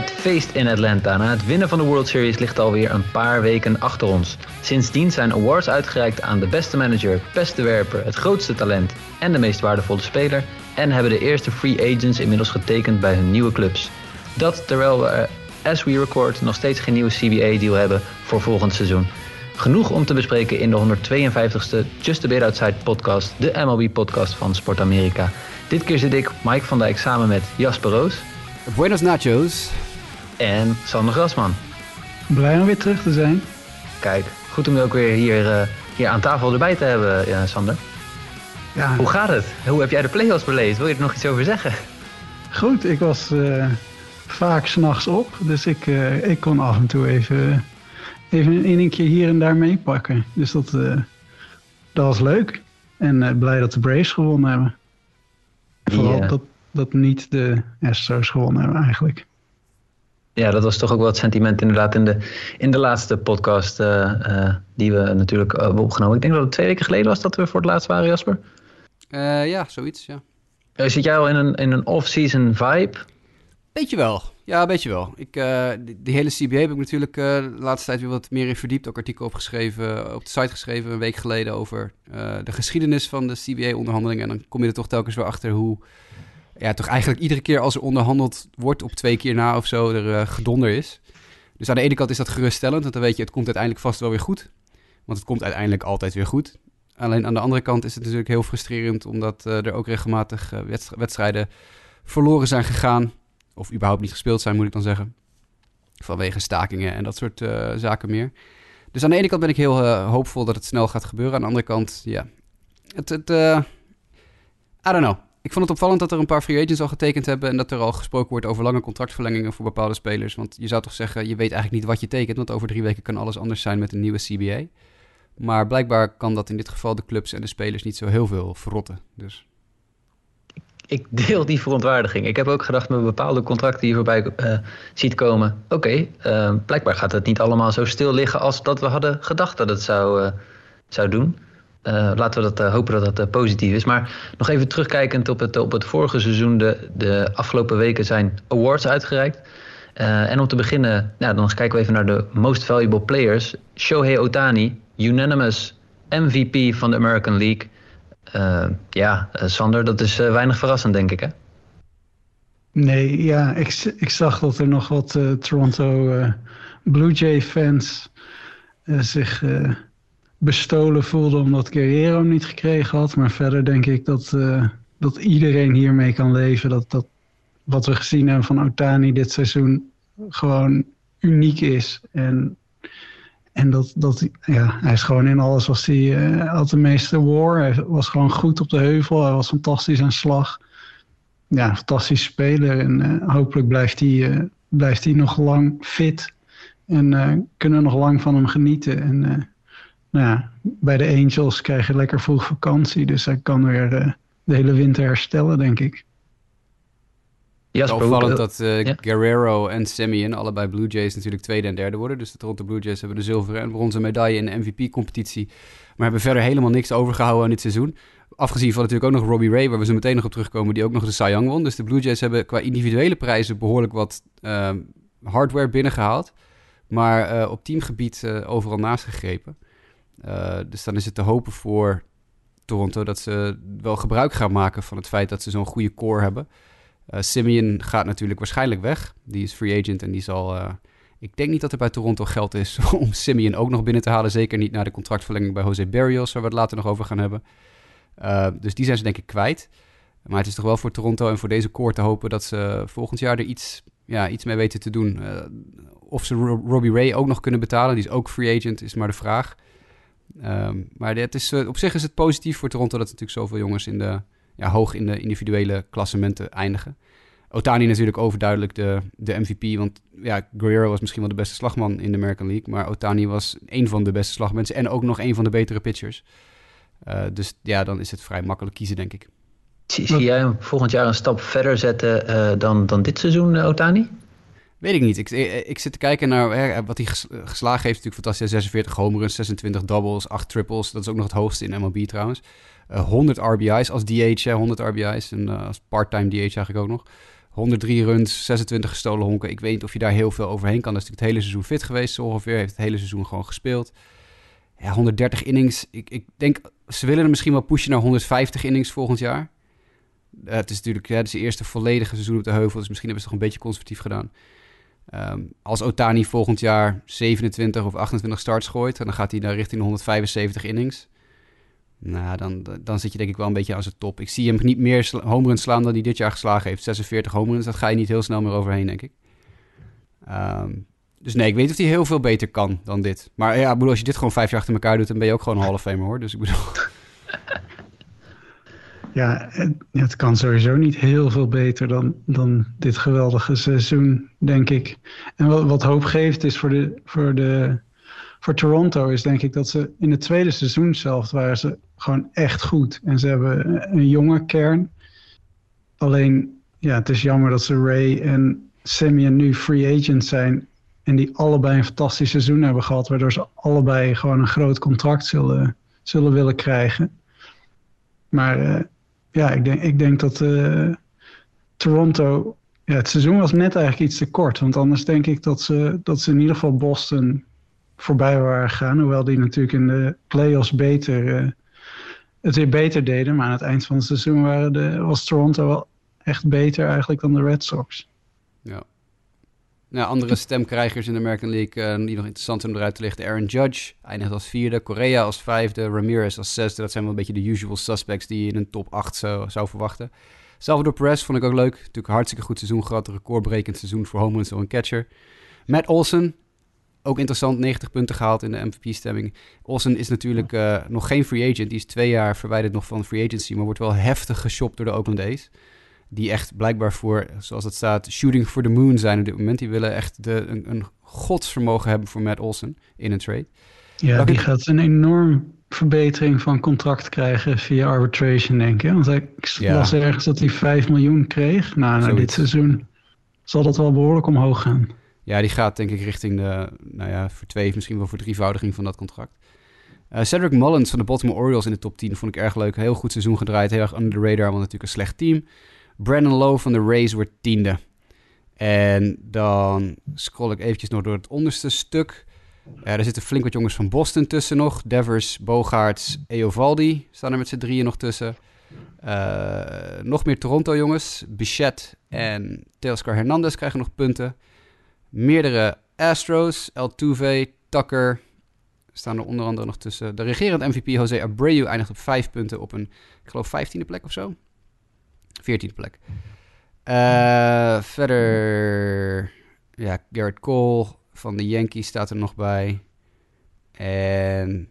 Het feest in Atlanta na het winnen van de World Series ligt alweer een paar weken achter ons. Sindsdien zijn awards uitgereikt aan de beste manager, beste werper, het grootste talent en de meest waardevolle speler. En hebben de eerste free agents inmiddels getekend bij hun nieuwe clubs. Dat terwijl we, as we record, nog steeds geen nieuwe CBA-deal hebben voor volgend seizoen. Genoeg om te bespreken in de 152ste Just a Bit Outside podcast, de MLB-podcast van Sport Amerika. Dit keer zit ik, Mike van Dijk, samen met Jasper Roos. Buenos nachos. En Sander Grasman. Blij om weer terug te zijn. Kijk, goed om je ook weer hier, uh, hier aan tafel erbij te hebben, ja, Sander. Ja. Hoe gaat het? Hoe heb jij de play-offs beleefd? Wil je er nog iets over zeggen? Goed, ik was uh, vaak s'nachts op. Dus ik, uh, ik kon af en toe even, even een keer hier en daar meepakken. Dus dat, dat was leuk. En blij dat de Braves gewonnen hebben. Vooral dat, dat niet de Astros gewonnen hebben eigenlijk. Ja, dat was toch ook wel het sentiment inderdaad in de, in de laatste podcast uh, uh, die we natuurlijk uh, hebben opgenomen. Ik denk dat het twee weken geleden was dat we voor het laatst waren, Jasper. ja, zoiets, ja. zit jij al in een, in een off-season vibe? Beetje wel. Ja, beetje wel. Ik, die, die, hele CBA heb ik natuurlijk de laatste tijd weer wat meer in verdiept. Ook artikel opgeschreven, op de site geschreven een week geleden over de geschiedenis van de CBA-onderhandelingen. En dan kom je er toch telkens weer achter hoe ja, toch eigenlijk iedere keer als er onderhandeld wordt op twee keer na of zo er uh, gedonder is. Dus aan de ene kant is dat geruststellend, want dan weet je, het komt uiteindelijk vast wel weer goed. Want het komt uiteindelijk altijd weer goed. Alleen aan de andere kant is het natuurlijk heel frustrerend, omdat uh, er ook regelmatig uh, wedstrijden verloren zijn gegaan. Of überhaupt niet gespeeld zijn, moet ik dan zeggen. Vanwege stakingen en dat soort zaken meer. Dus aan de ene kant ben ik heel hoopvol dat het snel gaat gebeuren. Aan de andere kant, ja, het, het I don't know ik vond het opvallend dat er een paar free agents al getekend hebben en dat er al gesproken wordt over lange contractverlengingen voor bepaalde spelers. Want je zou toch zeggen, je weet eigenlijk niet wat je tekent, want over drie weken kan alles anders zijn met een nieuwe CBA. Maar blijkbaar kan dat in dit geval de clubs en de spelers niet zo heel veel verrotten. Dus. Ik deel die verontwaardiging. Ik heb ook gedacht met bepaalde contracten die je voorbij uh, ziet komen. Oké, uh, blijkbaar gaat het niet allemaal zo stil liggen als dat we hadden gedacht dat het zou, uh, zou doen. Uh, laten we dat, uh, hopen dat dat uh, positief is. Maar nog even terugkijkend op het, op het vorige seizoen. De, de afgelopen weken zijn awards uitgereikt. en om te beginnen, nou, dan kijken we even naar de most valuable players. Shohei Otani, unanimous MVP van de American League. ja, Sander, dat is weinig verrassend, denk ik, hè? Nee, ja, ik, ik zag dat er nog wat Toronto Blue Jay fans zich bestolen voelde omdat Guerrero niet gekregen had. Maar verder denk ik dat, uh, dat iedereen hiermee kan leven. Dat, dat wat we gezien hebben van Otani dit seizoen gewoon uniek is. En, en dat, dat ja, hij is gewoon in alles was hij, uh, had de meeste war. Hij was gewoon goed op de heuvel. Hij was fantastisch aan slag. Ja, fantastisch speler. En uh, hopelijk blijft hij, blijft hij nog lang fit. En kunnen we nog lang van hem genieten. En nou ja, bij de Angels krijg je lekker vroeg vakantie. Dus hij kan weer de, de hele winter herstellen, denk ik. Ja, het is opvallend dat uh, Guerrero en Simeon, allebei Blue Jays, natuurlijk tweede en derde worden. Dus de Toronto Blue Jays hebben de zilveren en bronzen medaille in de MVP-competitie. Maar hebben verder helemaal niks overgehouden aan dit seizoen. Afgezien van natuurlijk ook nog Robbie Ray, waar we zo meteen nog op terugkomen, die ook nog de Cy Young won. Dus de Blue Jays hebben qua individuele prijzen behoorlijk wat uh, hardware binnengehaald. Maar uh, op teamgebied overal naast gegrepen. Uh, dus dan is het te hopen voor Toronto dat ze wel gebruik gaan maken van het feit dat ze zo'n goede core hebben. Uh, Simeon gaat natuurlijk waarschijnlijk weg. Die is free agent en die zal. Uh, ik denk niet dat er bij Toronto geld is om Simeon ook nog binnen te halen. Zeker niet na de contractverlenging bij Jose Barrios, waar we het later nog over gaan hebben. dus die zijn ze denk ik kwijt. Maar het is toch wel voor Toronto en voor deze core te hopen dat ze volgend jaar er iets, ja, iets mee weten te doen. of ze Robbie Ray ook nog kunnen betalen, die is ook free agent, is maar de vraag. Um, maar dit is, uh, op zich is het positief voor Toronto dat natuurlijk zoveel jongens in de, ja, hoog in de individuele klassementen eindigen. Otani natuurlijk overduidelijk de, de MVP, want ja, Guerrero was misschien wel de beste slagman in de American League, maar Otani was een van de beste slagmensen en ook nog een van de betere pitchers. Uh, dus ja, dan is het vrij makkelijk kiezen, denk ik. Zie, jij hem volgend jaar een stap verder zetten uh, dan, dan dit seizoen, Otani? Weet ik niet. Ik, ik, zit te kijken naar wat hij geslagen heeft. Natuurlijk fantastisch. 46 homeruns, 26 doubles, 8 triples. Dat is ook nog het hoogste in MLB trouwens. Uh, 100 RBI's als DH, 100 RBI's. En als part-time DH eigenlijk ook nog. 103 runs, 26 gestolen honken. Ik weet niet of je daar heel veel overheen kan. Dat is natuurlijk het hele seizoen fit geweest zo ongeveer. Heeft het hele seizoen gewoon gespeeld. Ja, 130 innings. Ik, ik denk, ze willen hem misschien wel pushen naar 150 innings volgend jaar. Het is natuurlijk ja, het is eerste volledige seizoen op de heuvel. Dus misschien hebben ze toch een beetje conservatief gedaan. Um, als Otani volgend jaar 27 of 28 starts gooit... dan gaat hij naar richting de 175 innings. Nou, dan, dan zit je denk ik wel een beetje aan zijn top. Ik zie hem niet meer homeruns slaan dan hij dit jaar geslagen heeft. 46 homeruns, dat ga je niet heel snel meer overheen, denk ik. Um, dus nee, ik weet of hij heel veel beter kan dan dit. Maar ja, bedoel, als je dit gewoon vijf jaar achter elkaar doet, dan ben je ook gewoon een Hall of Famer, hoor. Dus ik bedoel... Ja, het, kan sowieso niet heel veel beter dan, dan dit geweldige seizoen, denk ik. En wat, wat hoop geeft is voor, de, voor, de, voor Toronto, is denk ik dat ze in het tweede seizoen zelf waren ze gewoon echt goed. En ze hebben een jonge kern. Alleen, ja, het is jammer dat ze Ray en Simeon nu free agent zijn. En die allebei een fantastisch seizoen hebben gehad. Waardoor ze allebei gewoon een groot contract zullen, zullen willen krijgen. Maar uh, ja, ik denk, ik denk dat uh, Toronto. Ja, het seizoen was net eigenlijk iets te kort. Want anders denk ik dat ze, dat ze in ieder geval Boston voorbij waren gegaan. Hoewel die natuurlijk in de playoffs beter, uh, het weer beter deden. Maar aan het eind van het seizoen waren de, was Toronto wel echt beter eigenlijk dan de Red Sox. Ja. Nou, andere stemkrijgers in de American League uh, die nog interessant om eruit te lichten. Aaron Judge eindigt als vierde, Correa als vijfde, Ramirez als zesde. Dat zijn wel een beetje de usual suspects die je in een top 8 zou, zou verwachten. Salvador Perez vond ik ook leuk. Natuurlijk een hartstikke goed seizoen gehad. Een recordbrekend seizoen voor home runs en catcher. Matt Olsen, ook interessant, 90 punten gehaald in de MVP-stemming. Olsen is natuurlijk uh, nog geen free agent. Die is twee jaar verwijderd nog van free agency, maar wordt wel heftig geshopt door de Oakland A's die echt blijkbaar voor, zoals het staat, shooting for the moon zijn op dit moment. Die willen echt de, een, een godsvermogen hebben voor Matt Olsen in een trade. Ja, die gaat een enorm verbetering van contract krijgen via arbitration, denk ik. Want ik ja. las ergens dat hij 5 miljoen kreeg. Nou, na dit seizoen zal dat wel behoorlijk omhoog gaan. Ja, die gaat denk ik richting de, nou ja, voor twee, misschien wel voor drievoudiging van dat contract. Uh, Cedric Mullins van de Baltimore Orioles in de top 10 vond ik erg leuk. Heel goed seizoen gedraaid, heel erg under the radar, want natuurlijk een slecht team. Brandon Lowe van de Rays wordt tiende. En dan scroll ik eventjes nog door het onderste stuk. Uh, er zitten flink wat jongens van Boston tussen nog. Devers, Bogaerts, Eovaldi staan er met z'n drieën nog tussen. Uh, nog meer Toronto jongens. Bichette en Teoscar Hernandez krijgen nog punten. Meerdere Astros, Altuve, Tucker staan er onder andere nog tussen. De regerend MVP Jose Abreu eindigt op vijf punten op een, ik geloof, vijftiende plek of zo. 14e plek. Uh, verder, ja, Garrett Cole van de Yankees staat er nog bij. En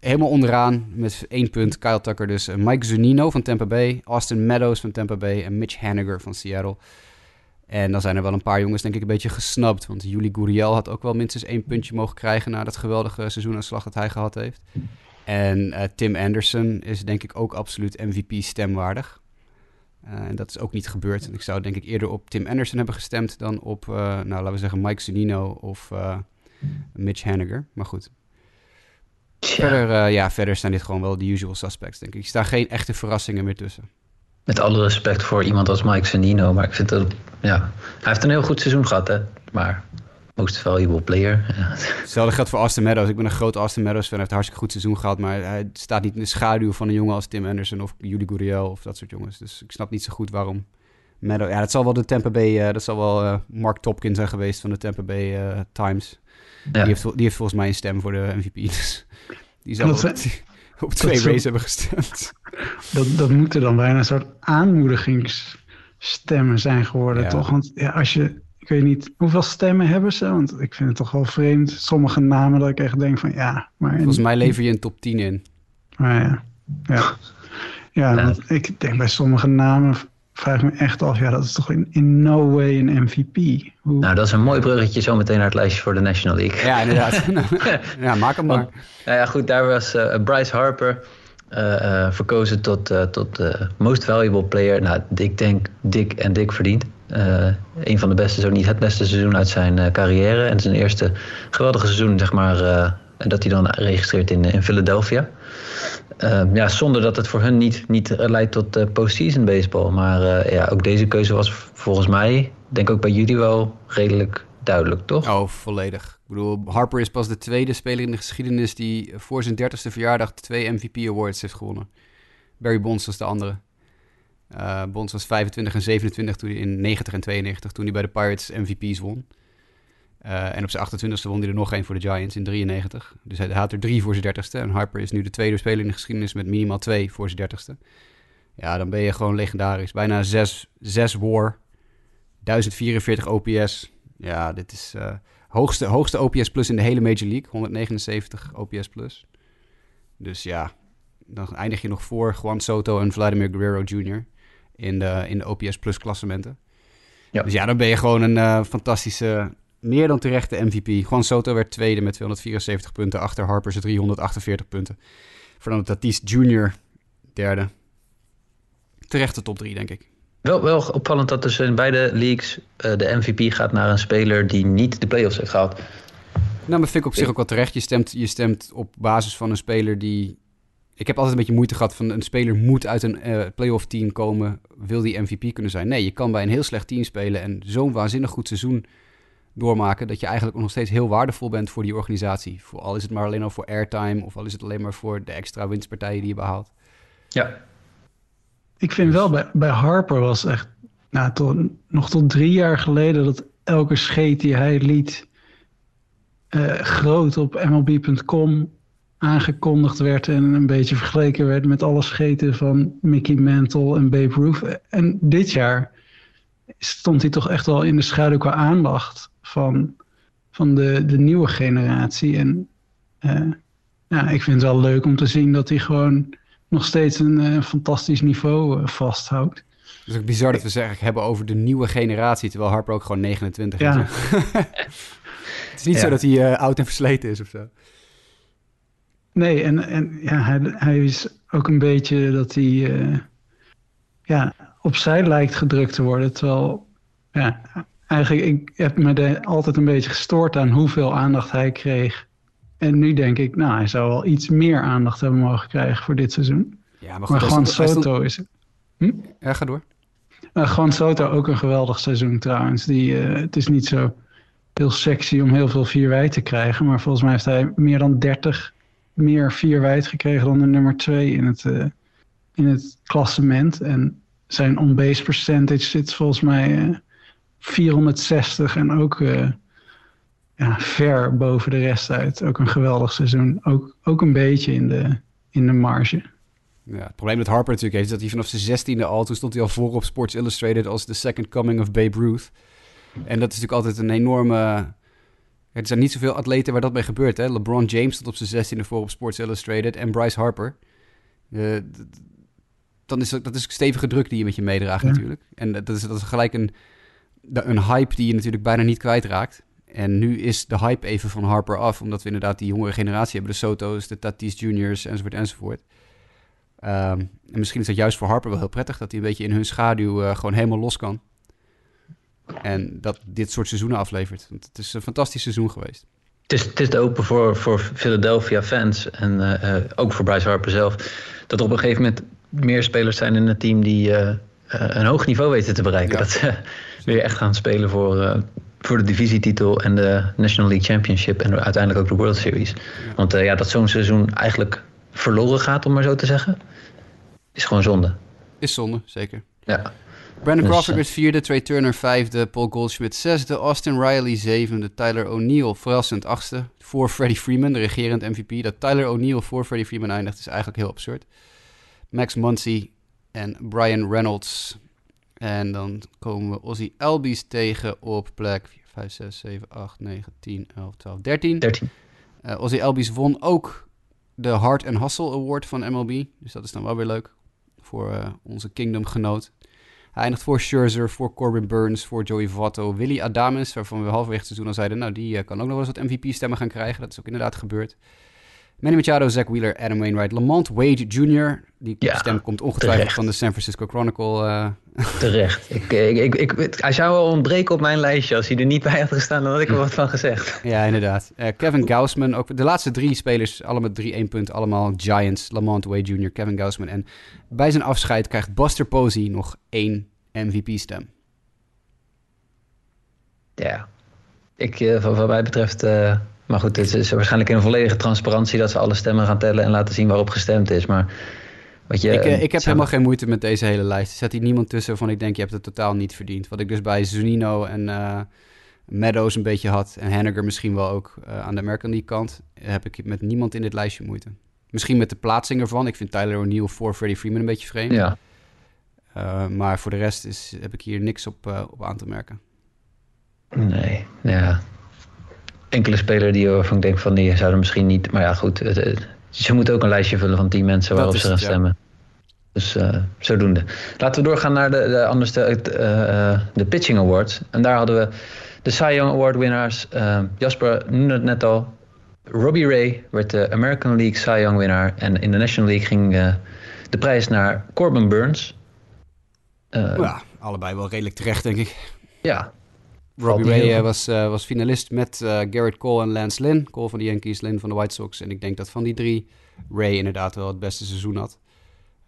helemaal onderaan met één punt Kyle Tucker dus. Eh, Mike Zunino van Tampa Bay, Austin Meadows van Tampa Bay en Mitch Haniger van Seattle. En dan zijn er wel een paar jongens denk ik een beetje gesnapt. Want Juli Gurriel had ook wel minstens één puntje mogen krijgen... na dat geweldige seizoenanslag dat hij gehad heeft. En uh, Tim Anderson is denk ik ook absoluut MVP-stemwaardig. Uh, en dat is ook niet gebeurd. En ik zou denk ik eerder op Tim Anderson hebben gestemd dan op, uh, nou laten we zeggen, Mike Zunino of uh, Mitch Haniger. Maar goed. Verder, ja, verder zijn dit gewoon wel de usual suspects, denk ik. Er staan geen echte verrassingen meer tussen. Met alle respect voor iemand als Mike Zunino, maar ik vind dat, ja, hij heeft een heel goed seizoen gehad, hè. Maar Most valuable player. Hetzelfde geldt voor Austin Meadows. Ik ben een groot Austin Meadows fan. Hij heeft een hartstikke goed seizoen gehad. Maar hij staat niet in de schaduw van een jongen als Tim Anderson of Julie Gurriel of dat soort jongens. Dus ik snap niet zo goed waarom Meadows... Ja, dat zal wel de Tampa Bay... Uh, dat zal wel uh, Mark Topkin zijn geweest van de Tampa Bay uh, Times. Ja. Die, heeft, die heeft volgens mij een stem voor de MVP. Dus die zal op, op twee races hebben gestemd. Dat, dat moeten dan bijna een soort aanmoedigingsstemmen zijn geworden, ja. toch? Want ja, als je ik weet niet, hoeveel stemmen hebben ze? Want ik vind het toch wel vreemd. Sommige namen dat ik echt denk van ja. Maar Volgens mij lever je een top 10 in. Maar ja, ja. Ja, want ik denk bij sommige namen vraag ik me echt af, ja, dat is toch in, in no way een MVP. Hoe... Nou, dat is een mooi bruggetje zo meteen naar het lijstje voor de National League. Ja, inderdaad. ja, maak hem maar. Nou ja, goed, daar was uh, Bryce Harper uh, uh, verkozen tot, tot most valuable player. Nou, ik denk dik en dik verdiend. Uh, een van de beste, zo niet het beste seizoen uit zijn uh, carrière. En zijn eerste geweldige seizoen, zeg maar, uh, dat hij dan registreert in, in Philadelphia. Ja, zonder dat het voor hun niet, niet leidt tot postseason baseball. Maar ja, ook deze keuze was volgens mij, denk ook bij jullie wel redelijk duidelijk, toch? Oh, volledig. Ik bedoel, Harper is pas de tweede speler in de geschiedenis die voor zijn dertigste verjaardag twee MVP awards heeft gewonnen. Barry Bonds was de andere. Uh, Bonds was 25 en 27 toen in 90 en 92 toen hij bij de Pirates MVP's won. Uh, en op zijn 28e won hij er nog één voor de Giants in 93. Dus hij had er drie voor zijn dertigste. En Harper is nu de tweede speler in de geschiedenis met minimaal twee voor zijn dertigste. Ja, dan ben je gewoon legendarisch. Bijna 6, 6 war, 1044 OPS. Ja, dit is uh, hoogste, hoogste OPS plus in de hele Major League. 179 OPS plus. Dus ja, dan eindig je nog voor Juan Soto en Vladimir Guerrero Jr. in de, in de OPS plus klassementen. Ja. Dus ja, dan ben je gewoon een uh, fantastische, meer dan terechte MVP. Juan Soto werd tweede met 274 punten, achter Harper's 348 punten. Fernando Tatis Jr. derde. Terechte top 3, denk ik. Wel, wel opvallend dat dus in beide leagues uh, de MVP gaat naar een speler die niet de playoffs heeft gehaald. Nou, maar vind ik op zich ook wel terecht. Je stemt, je stemt op basis van een speler die ik heb altijd een beetje moeite gehad van een speler moet uit een uh, playoff team komen, wil die MVP kunnen zijn. Nee, je kan bij een heel slecht team spelen en zo'n waanzinnig goed seizoen doormaken dat je eigenlijk nog steeds heel waardevol bent voor die organisatie. Voor, al is het maar alleen al voor airtime of al is het alleen maar voor de extra winstpartijen die je behaalt. Ja. Ik vind wel bij, bij Harper was echt nou, tot, nog tot drie jaar geleden dat elke scheet die hij liet uh, groot op MLB.com aangekondigd werd en een beetje vergeleken werd met alle scheten van Mickey Mantle en Babe Ruth. En dit jaar stond hij toch echt wel in de schaduw qua aandacht van, van de, de nieuwe generatie. En uh, ja, ik vind het wel leuk om te zien dat hij gewoon nog steeds een uh, fantastisch niveau uh, vasthoudt. Het is ook bizar dat we zeggen hebben over de nieuwe generatie, terwijl Harper ook gewoon 29 is. Ja. het is niet zo dat hij oud en versleten is of zo. Nee, en, en ja, hij, hij is ook een beetje dat hij uh, ja, opzij lijkt gedrukt te worden. Terwijl, ja, eigenlijk, ik heb me de, altijd een beetje gestoord aan hoeveel aandacht hij kreeg. En nu denk ik, nou, hij zou wel iets meer aandacht hebben mogen krijgen voor dit seizoen. Ja, maar, goed, maar Soto is... Hm? Ja, ga door. Uh, Juan Soto ook een geweldig seizoen trouwens. Die, uh, het is niet zo heel sexy om heel veel vier te krijgen. Maar volgens mij heeft hij meer dan 30 meer vier wijd gekregen dan de nummer twee in het, uh, in het klassement. En zijn on-base percentage zit volgens mij uh, eh, 460 en ook uh, ja, ver boven de rest uit. Ook een geweldig seizoen. Ook, ook een beetje in de, in de marge. Ja, het probleem met Harper natuurlijk is dat hij vanaf zijn zestiende al... toen stond hij al voor op Sports Illustrated als the second coming of Babe Ruth. En dat is natuurlijk altijd een enorme er zijn niet zoveel atleten waar dat mee gebeurt. Hè? LeBron James stond op zijn 16e voor op Sports Illustrated en Bryce Harper. Uh, dan is dat, dat is stevige druk die je met je meedraagt natuurlijk. En dat is, dat is gelijk een, een hype die je natuurlijk bijna niet kwijtraakt. En nu is de hype even van Harper af, omdat we inderdaad die jongere generatie hebben. De Soto's, de Tatis Juniors, enzovoort, enzovoort. Um, en misschien is dat juist voor Harper wel heel prettig, dat hij een beetje in hun schaduw uh, gewoon helemaal los kan. En dat dit soort seizoenen aflevert. Want het is een fantastisch seizoen geweest. Het is, het is open voor, voor Philadelphia fans en uh, ook voor Bryce Harper zelf. Dat er op een gegeven moment meer spelers zijn in het team die uh, een hoog niveau weten te bereiken. Dat ze weer echt gaan spelen voor, voor de divisietitel en de National League Championship en uiteindelijk ook de World Series. Want ja, dat zo'n seizoen eigenlijk verloren gaat, om maar zo te zeggen, is gewoon zonde. Is zonde, zeker. Ja. Brandon dus, Crawford werd vierde, Trey Turner vijfde, Paul Goldschmidt zesde, Austin Riley zevende, Tyler O'Neill verrassend achtste voor Freddie Freeman, de regerend MVP. Dat Tyler O'Neill voor Freddie Freeman eindigt is eigenlijk heel absurd. Max Muncy en Brian Reynolds. En dan komen we Ozzy Albies tegen op plek 4, 5, 6, 7, 8, 9, 10, 11, 12, 13. 13. Uh, Ozzy Albies won ook de Hard and Hustle Award van MLB. Dus dat is dan wel weer leuk voor uh, onze Kingdom-genoot. Hij eindigt voor Scherzer, voor Corbin Burns, voor Joey Votto, Willy Adames, waarvan we halverwege het seizoen al zeiden, nou die uh, kan ook nog wel eens wat MVP-stemmen gaan krijgen. Dat is ook inderdaad gebeurd. Manny Machado, Zach Wheeler, Adam Wainwright, Lamont Wade Jr. Die stem komt ongetwijfeld van de San Francisco Chronicle. Uh... Terecht. Ik, ik, ik, hij zou wel ontbreken op mijn lijstje. Als hij er niet bij had gestaan, dan had ik er wat van gezegd. Ja, inderdaad. Uh, Kevin Gausman, ook de laatste drie spelers, allemaal met 3-1 punten, allemaal Giants. Lamont Wade Jr., Kevin Gausman. En bij zijn afscheid krijgt Buster Posey nog één MVP-stem. Ja, ik, wat mij betreft maar goed, het is waarschijnlijk in een volledige transparantie dat ze alle stemmen gaan tellen en laten zien waarop gestemd is. Maar wat je, ik, eh, ik heb helemaal geen moeite met deze hele lijst. Er zit hier niemand tussen waarvan ik denk je hebt het totaal niet verdiend. Wat ik dus bij Zunino en uh, Meadows een beetje had en Henniger misschien wel ook uh, aan de American League kant, heb ik met niemand in dit lijstje moeite. Misschien met de plaatsing ervan. Ik vind Tyler O'Neill voor Freddie Freeman een beetje vreemd. Ja. Maar voor de rest is, heb ik hier niks op, op aan te merken. Nee, ja enkele speler die waarvan ik denk van die zouden misschien niet. Maar ja, goed. ze moeten ook een lijstje vullen van tien mensen waarop ze gaan stemmen. Dus uh, zodoende. Laten we doorgaan naar de, de, anders de, uh, de Pitching Awards. En daar hadden we de Cy Young Award winnaars. Uh, Jasper noemde het net al. Robbie Ray werd de American League Cy Young winnaar. En in de National League ging de prijs naar Corbin Burns. ja, allebei wel redelijk terecht, denk ik. Ja, Robbie Ray eh, was, uh, was finalist met uh, Garrett Cole en Lance Lynn. Cole van de Yankees, Lynn van de White Sox. En ik denk dat van die drie Ray inderdaad wel het beste seizoen had.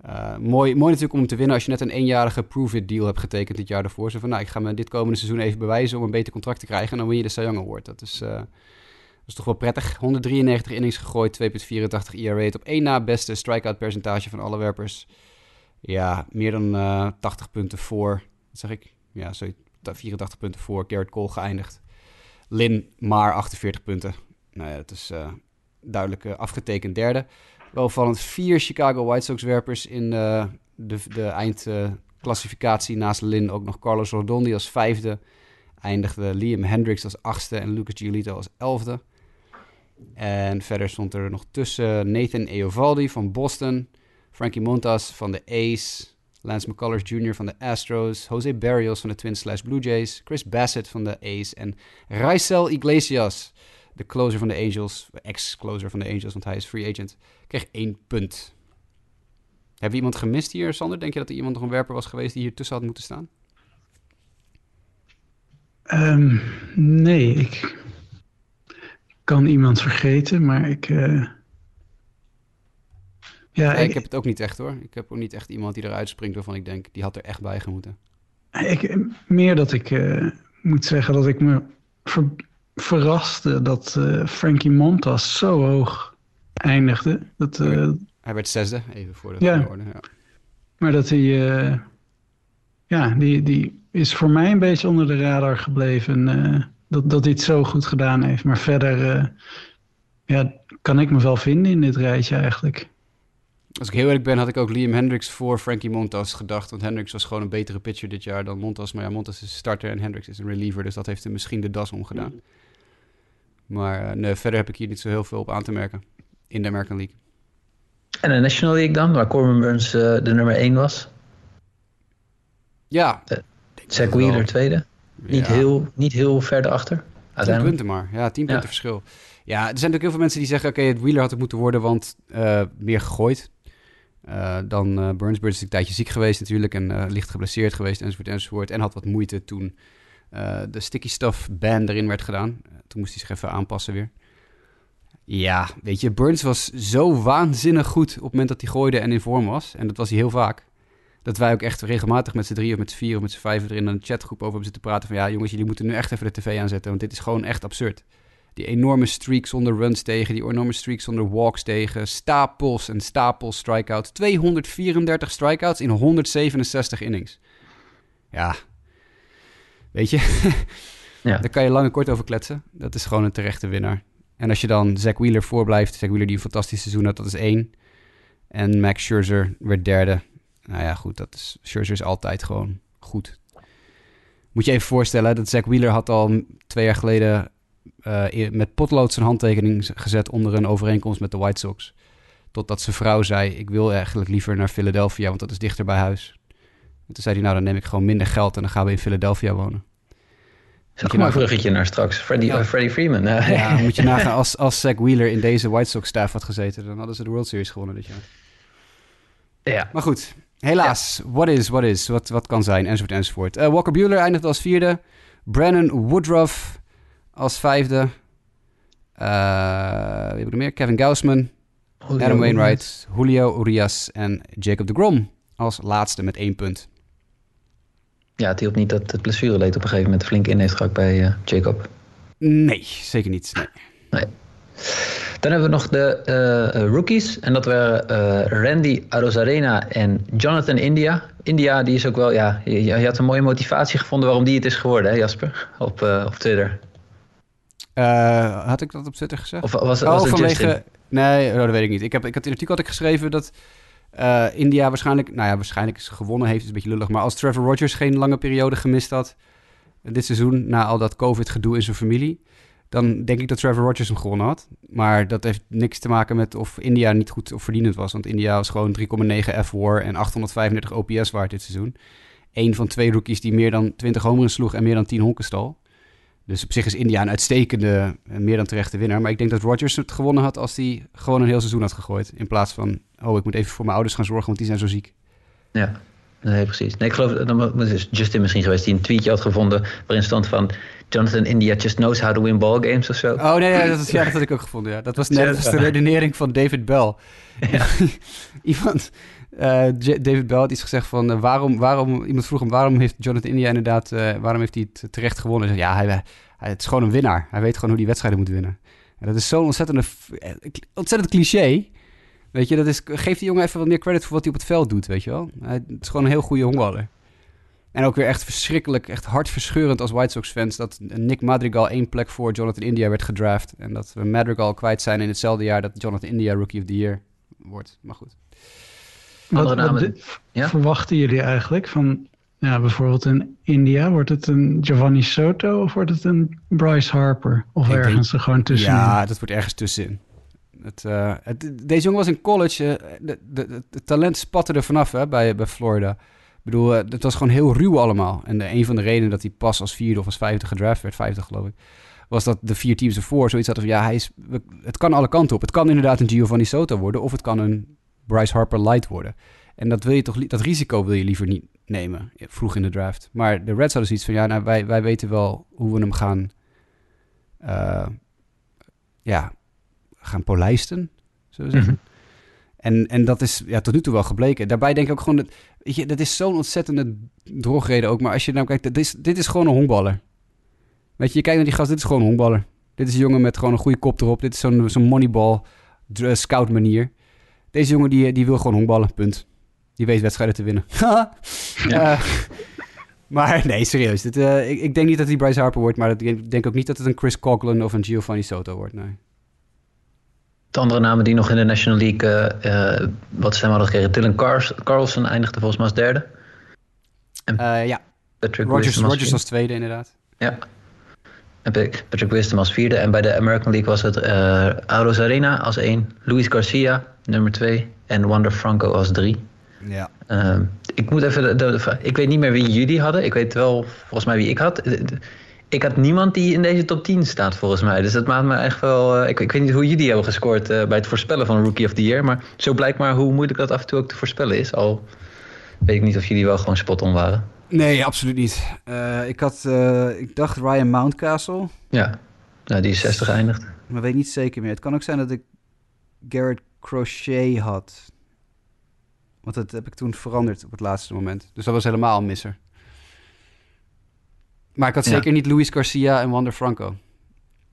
Uh, mooi, mooi natuurlijk om te winnen als je net een eenjarige prove-it deal hebt getekend dit jaar daarvoor. Zo van, nou, ik ga me dit komende seizoen even bewijzen om een beter contract te krijgen. En dan win je de Cy Young Award. Dat is, dat is toch wel prettig. 193 innings gegooid, 2,84 ERA. Het op één na beste strikeout percentage van alle werpers. Ja, meer dan 80 punten voor. Wat zeg ik? Ja, zoiets 84 punten voor Garrett Cole geëindigd. Lin maar 48 punten. Nou ja, het is uh, duidelijk uh, afgetekend derde. Wel vallend vier Chicago White Sox werpers in uh, de, de eindclassificatie. Naast Lin ook nog Carlos Rodon, die als vijfde eindigde. Liam Hendricks als achtste en Lucas Giolito als elfde. En verder stond er nog tussen Nathan Eovaldi van Boston, Frankie Montas van de A's, Lance McCullers Jr. van de Astros, Jose Barrios van de Twins slash Blue Jays, Chris Bassett van de A's en Raisel Iglesias, de closer van de Angels, ex-closer van de Angels, want hij is free agent, kreeg één punt. Hebben we iemand gemist hier, Sander? Denk je dat er iemand nog een werper was geweest die hier tussen had moeten staan? Um, nee, ik kan iemand vergeten, maar ik... Uh ja, ik, heb het ook niet echt hoor. Ik heb ook niet echt iemand die eruit springt waarvan ik denk, die had er echt bij gemoeten. Ik, meer dat ik uh, moet zeggen dat ik me verraste dat uh, Frankie Montas zo hoog eindigde. Dat, uh, hij werd zesde, even voor de ja. orde. Ja. Maar dat hij, ja, die, die is voor mij een beetje onder de radar gebleven. dat, dat hij het zo goed gedaan heeft. Maar verder ja, kan ik me wel vinden in dit rijtje eigenlijk. Als ik heel eerlijk ben, had ik ook Liam Hendricks voor Frankie Montas gedacht. Want Hendricks was gewoon een betere pitcher dit jaar dan Montas. Maar ja, Montas is starter en Hendricks is een reliever. Dus dat heeft hem misschien de das omgedaan. Maar uh, nee, verder heb ik hier niet zo heel veel op aan te merken in de American League. En de National League dan, waar Corbin Burns uh, de nummer 1 was? Ja. Uh, Zach Wheeler tweede. Niet, heel, niet heel ver erachter. 10 punten maar. Ja, 10 punten verschil. Ja, er zijn natuurlijk heel veel mensen die zeggen... oké, het Wheeler had het moeten worden, want meer gegooid. Uh, dan uh, Burns. Burns is een tijdje ziek geweest natuurlijk en uh, licht geblesseerd geweest enzovoort enzovoort. En had wat moeite toen de sticky stuff ban erin werd gedaan. toen moest hij zich even aanpassen weer. Ja, weet je, Burns was zo waanzinnig goed op het moment dat hij gooide en in vorm was. En dat was hij heel vaak. Dat wij ook echt regelmatig met z'n drie of met z'n vier of met z'n vijf er in een chatgroep over hebben zitten praten van... ja jongens, jullie moeten nu echt even de tv aanzetten, want dit is gewoon echt absurd die enorme streak zonder runs tegen, die enorme streak zonder walks tegen, stapels en stapels strikeouts. 234 strikeouts in 167 innings. Ja, weet je, ja. daar kan je lang en kort over kletsen. Dat is gewoon een terechte winnaar. En als je dan Zack Wheeler voorblijft, Zack Wheeler die een fantastisch seizoen had, dat is één. En Max Scherzer werd derde. Nou ja, goed, dat is, Scherzer is altijd gewoon goed. Moet je even voorstellen dat Zack Wheeler had al twee jaar geleden uh, met potlood zijn handtekening gezet onder een overeenkomst met de White Sox. Totdat zijn vrouw zei: Ik wil eigenlijk liever naar Philadelphia, want dat is dichter bij huis. En toen zei hij: Nou, dan neem ik gewoon minder geld en dan gaan we in Philadelphia wonen. Zeg maar een bruggetje naar straks. Freddie, ja. Freddie Freeman. Ja, moet je nagaan. Als, als Zach Wheeler in deze White Sox staff had gezeten... dan hadden ze de World Series gewonnen dit jaar. Ja. Maar goed, helaas. What is, what is, wat, wat kan zijn, enzovoort, enzovoort. Uh, Walker Buehler eindigt als vierde. Brandon Woodruff als vijfde. Uh, wie heb ik er meer? Kevin Gausman. Adam Wainwright. Julio Urias en Jacob de Grom als laatste met één punt. Ja, het hielp niet dat het blessureleed op een gegeven moment flink in heeft gehakt bij uh, Jacob. Nee, zeker niet. Nee. nee. Dan hebben we nog de uh, rookies. En dat waren uh, Randy Arozarena en Jonathan India. India, die is ook wel, ja, je, je, had een mooie motivatie gevonden waarom die het is geworden, hè Jasper? Op, op Twitter. Had ik dat op Twitter gezegd? Of was, was oh, vanwege... Nee, oh, dat weet ik niet. Ik heb, ik had in het artikel had ik geschreven dat India waarschijnlijk, nou ja, waarschijnlijk gewonnen heeft, is een beetje lullig. Maar als Trevor Rogers geen lange periode gemist had dit seizoen, na al dat COVID-gedoe in zijn familie, dan denk ik dat Trevor Rogers hem gewonnen had. Maar dat heeft niks te maken met of India niet goed of verdienend was. Want India was gewoon 3,9 F-war en 835 OPS waard dit seizoen. Eén van twee rookies die meer dan 20 homeren sloeg en meer dan 10 honken stal. Dus op zich is India een uitstekende en meer dan terechte winnaar. Maar ik denk dat Rogers het gewonnen had als hij gewoon een heel seizoen had gegooid. In plaats van, oh, ik moet even voor mijn ouders gaan zorgen, want die zijn zo ziek. Ja, nee, precies. Nee, ik geloof, dat is Justin misschien geweest die een tweetje had gevonden waarin stond van... Jonathan India just knows how to win ball games of zo. Oh nee, ja, dat, is, ja, dat had ik ook gevonden. Ja. Dat was net de redenering van David Bell. Ja. iemand, uh, David Bell had iets gezegd van uh, waarom, waarom, iemand vroeg hem waarom heeft Jonathan India inderdaad, uh, waarom heeft hij het terecht gewonnen? Zei, ja, hij, het is gewoon een winnaar. Hij weet gewoon hoe die wedstrijden moet winnen. En dat is zo'n ontzettende, ontzettend cliché. Weet je, dat is, geef die jongen even wat meer credit voor wat hij op het veld doet, weet je wel. Hij is gewoon een heel goede honkballer. En ook weer echt verschrikkelijk, echt hartverscheurend als White Sox fans... dat Nick Madrigal één plek voor Jonathan India werd gedraft. En dat we Madrigal kwijt zijn in hetzelfde jaar dat Jonathan India Rookie of the Year wordt. Maar goed. Wat, wat ja? verwachten jullie eigenlijk van ja, bijvoorbeeld in India? Wordt het een Giovanni Soto of wordt het een Bryce Harper? Of ergens er gewoon tussenin? Ja, dat wordt ergens tussenin. Het, uh, het, deze jongen was in college, uh, de, talent spatte er vanaf hè, bij, bij Florida bedoel, eh, het was gewoon heel ruw allemaal. En de, een van de redenen dat hij pas als vierde of als vijfde gedraft werd, vijfde geloof ik, was dat de vier teams ervoor zoiets hadden van, ja, hij is, het kan alle kanten op. Het kan inderdaad een Giovanni Soto worden of het kan een Bryce Harper light worden. En dat, wil je toch, dat risico wil je liever niet nemen, vroeg in de draft. Maar de Reds hadden zoiets van, ja, nou, wij, wij weten wel hoe we hem gaan, uh, ja, gaan polijsten, zullen we zeggen. Mhm. En, en dat is ja, tot nu toe wel gebleken. Daarbij denk ik ook gewoon, dat, weet je, dat is zo'n ontzettende drogreden ook. Maar als je nou kijkt, dit is, dit is gewoon een honkballer. Weet je, je kijkt naar die gast, dit is gewoon een honkballer. Dit is een jongen met gewoon een goede kop erop. Dit is zo'n zo'n moneyball scout manier. Deze jongen die, die wil gewoon honkballen, punt. Die weet wedstrijden te winnen. ja. Uh, maar nee, serieus. Dit, uh, ik, ik, denk niet dat hij Bryce Harper wordt, maar ik denk ook niet dat het een Chris Coughlin of een Giovanni Soto wordt, nee de andere namen die nog in de National League uh, wat stem hadden gekregen. Dylan Carlson eindigde volgens mij als derde. En uh, ja. Patrick Rogers, Rogers als tweede inderdaad. Ja. Patrick Wisdom als vierde. En bij de American League was het uh, Auros Arena als één. Luis Garcia, nummer twee. En Wander Franco als drie. Ja. Uh, ik moet even... De, de, ik weet niet meer wie jullie hadden. Ik weet wel volgens mij wie ik had ik had niemand die in deze top 10 staat volgens mij. Dus dat maakt me echt wel... Uh, ik, ik, weet niet hoe jullie hebben gescoord uh, bij het voorspellen van Rookie of the Year. Maar zo blijkt maar hoe moeilijk dat af en toe ook te voorspellen is. Al weet ik niet of jullie wel gewoon spot-on waren. Nee, absoluut niet. Uh, ik, had, ik dacht Ryan Mountcastle. Ja, nou, die is 60 geëindigd. Maar weet niet zeker meer. Het kan ook zijn dat ik Garrett Crochet had. Want dat heb ik toen veranderd op het laatste moment. Dus dat was helemaal een misser. Maar ik had zeker niet Luis Garcia en Wander Franco.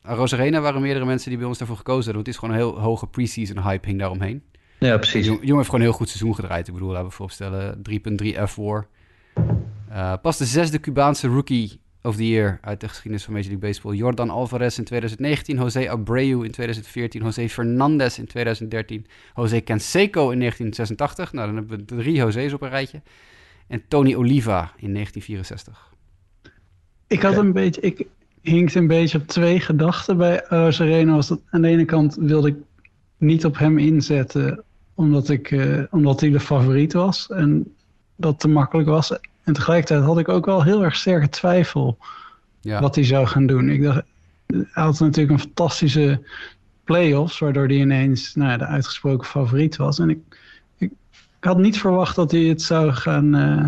Rosarena waren meerdere mensen die bij ons daarvoor gekozen hadden. Want het is gewoon een heel hoge preseason hype hing daaromheen. Ja, precies. Jong, jongen heeft gewoon een heel goed seizoen gedraaid. Ik bedoel, laten we voorstellen 3.3 F4. Uh, pas de zesde Cubaanse rookie of the year uit de geschiedenis van Major League Baseball. Jordan Alvarez in 2019, José Abreu in 2014, José Fernandez in 2013, José Canseco in 1986. Nou, dan hebben we drie José's op een rijtje. En Tony Oliva in 1964. Ik had een beetje, ik hing een beetje op twee gedachten bij uh, Sereno. Was dat, aan de ene kant wilde ik niet op hem inzetten, omdat, ik, uh, omdat hij de favoriet was en dat te makkelijk was. En tegelijkertijd had ik ook wel heel erg sterke twijfel wat hij zou gaan doen. Ik dacht, hij had natuurlijk een fantastische playoffs, waardoor hij ineens nou, de uitgesproken favoriet was. En ik, ik, had niet verwacht dat hij het zou gaan uh,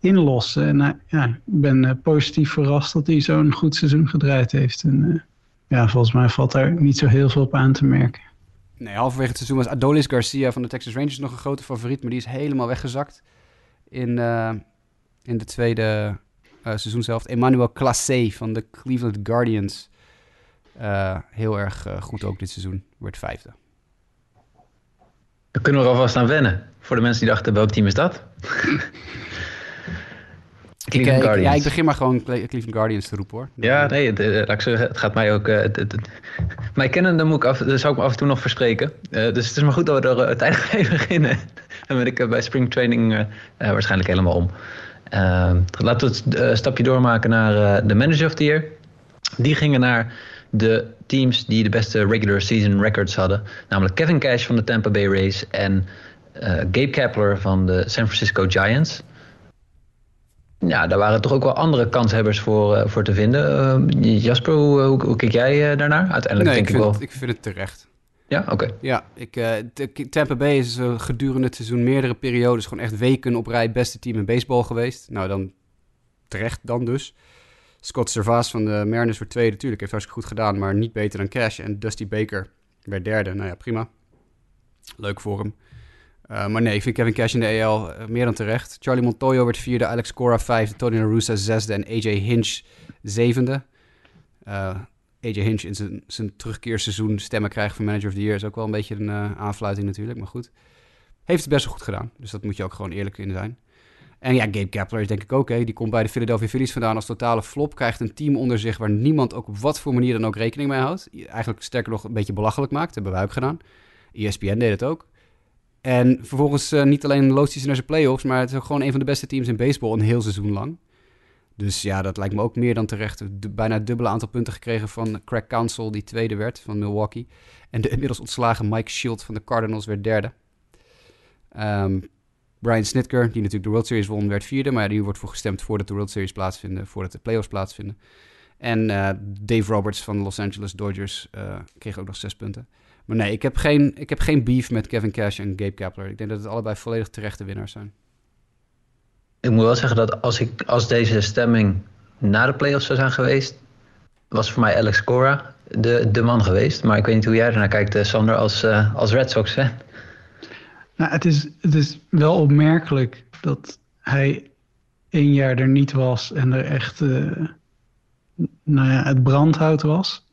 inlossen. En uh, ja, ik ben uh, positief verrast dat hij zo'n goed seizoen gedraaid heeft. En ja, volgens mij valt daar niet zo heel veel op aan te merken. Nee, halverwege het seizoen was Adolis Garcia van de Texas Rangers nog een grote favoriet, maar die is helemaal weggezakt in, in de tweede seizoen zelf. Emmanuel Classe van de Cleveland Guardians uh, heel erg uh, goed ook dit seizoen. Wordt vijfde. Daar kunnen we er alvast aan wennen. Voor de mensen die dachten, welk team is dat? Cleveland Guardians. Ja, ik begin maar gewoon Cleveland Guardians te roepen hoor. Ja, nee, het, het, het gaat mij ook... Het, het, mij kennende moet ik af, zou ik me af en toe nog verspreken. Uh, dus het is maar goed dat we er uiteindelijk even beginnen. Dan ben ik bij spring training waarschijnlijk helemaal om. Laten we het een stapje doormaken naar de Manager of the Year. Die gingen naar de teams die de beste regular season records hadden. Namelijk Kevin Cash van de Tampa Bay Rays en uh, Gabe Kapler van de San Francisco Giants. Ja, daar waren toch ook wel andere kanshebbers voor, uh, voor te vinden. Uh, Jasper, hoe, hoe, hoe, kijk jij daarnaar? Uiteindelijk nee, denk ik, ik wel. Het, ik vind het terecht. Ja, oké. Ja, ik, Tampa Bay is gedurende het seizoen meerdere periodes gewoon echt weken op rij beste team in baseball geweest. Nou, dan terecht dan dus. Scott Servaas van de Mariners wordt tweede. Natuurlijk, heeft hartstikke goed gedaan, maar niet beter dan Cash. En Dusty Baker werd derde. Nou ja, prima. Leuk voor hem. Uh, maar nee, ik vind Kevin Cash in de EL uh, meer dan terecht. Charlie Montoyo werd vierde, Alex Cora vijfde, Tony La zesde en AJ Hinch zevende. Uh, AJ Hinch in zijn, zijn terugkeerseizoen stemmen krijgen van Manager of the Year is ook wel een beetje een aanfluiting natuurlijk, maar goed. Heeft het best wel goed gedaan, dus dat moet je ook gewoon eerlijk in zijn. En ja, Gabe Kapler is denk ik ook. Hè. Die komt bij de Philadelphia Phillies vandaan als totale flop. Krijgt een team onder zich waar niemand ook op wat voor manier dan ook rekening mee houdt. Eigenlijk sterker nog een beetje belachelijk maakt. Dat hebben we ook gedaan. ESPN deed het ook. En vervolgens uh, niet alleen loost hij naar zijn playoffs, maar het is ook gewoon een van de beste teams in baseball een heel seizoen lang. Dus ja, dat lijkt me ook meer dan terecht. Bijna het dubbele aantal punten gekregen van Craig Counsell, die tweede werd van Milwaukee. En de inmiddels ontslagen Mike Shield van de Cardinals werd derde. Um, Brian Snitker, die natuurlijk de World Series won, werd vierde. Maar die wordt voor gestemd voordat de World Series plaatsvinden, voordat de playoffs plaatsvinden. En uh, Dave Roberts van de Los Angeles Dodgers uh, kreeg ook nog zes punten. Maar nee, ik heb, geen, ik heb geen beef met Kevin Cash en Gabe Kapler. Ik denk dat het allebei volledig terechte winnaars zijn. Ik moet wel zeggen dat als, ik, als deze stemming na de playoffs zou zijn geweest, was voor mij Alex Cora de, de man geweest. Maar ik weet niet hoe jij ernaar kijkt, eh, Sander, als, uh, als Red Sox fan. Nou, het is, het is wel opmerkelijk dat hij één jaar er niet was en er echt uh, nou ja, het brandhout was.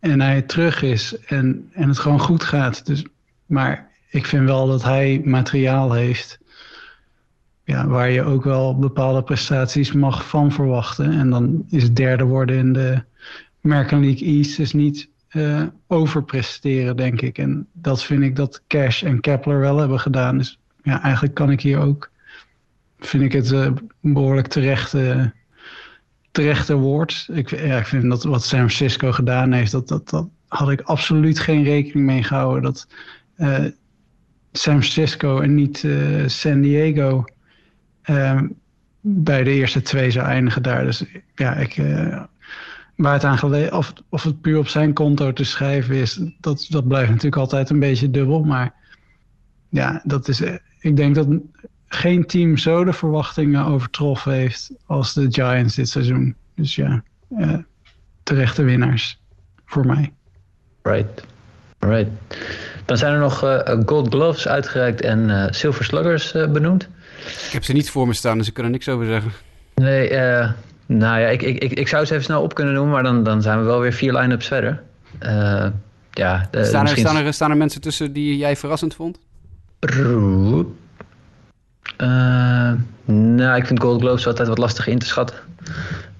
En hij terug is en, en het gewoon goed gaat. Dus, maar ik vind wel dat hij materiaal heeft ja, waar je ook wel bepaalde prestaties mag van verwachten. En dan is derde worden in de American League East is niet uh, overpresteren, denk ik. En dat vind ik dat Cash en Kepler wel hebben gedaan. Dus ja, eigenlijk kan ik hier ook, vind ik het uh, behoorlijk terechte, terechte woord. Ik, vind dat wat San Francisco gedaan heeft, dat, dat, dat had ik absoluut geen rekening mee gehouden. Dat uh, San Francisco en niet San Diego bij de eerste twee zou eindigen daar. Dus ja, ik waar het aan gelegen, of, of het puur op zijn konto te schrijven is, dat, dat blijft natuurlijk altijd een beetje dubbel. Maar ja, dat is, ik denk dat geen team zo de verwachtingen overtroffen heeft als de Giants dit seizoen. Dus ja, uh, terechte winnaars voor mij. Right, right. Dan zijn er nog Gold Gloves uitgereikt en Silver Sluggers benoemd. Ik heb ze niet voor me staan, dus ik kan er niks over zeggen. Nee, nou ja, ik, ik, ik, ik zou ze even snel op kunnen noemen, maar dan, dan zijn we wel weer vier line-ups verder. Uh, ja, de, staan, er, staan, er, staan er mensen tussen die jij verrassend vond? Uh, nou, ik vind Gold Globes altijd wat lastig in te schatten.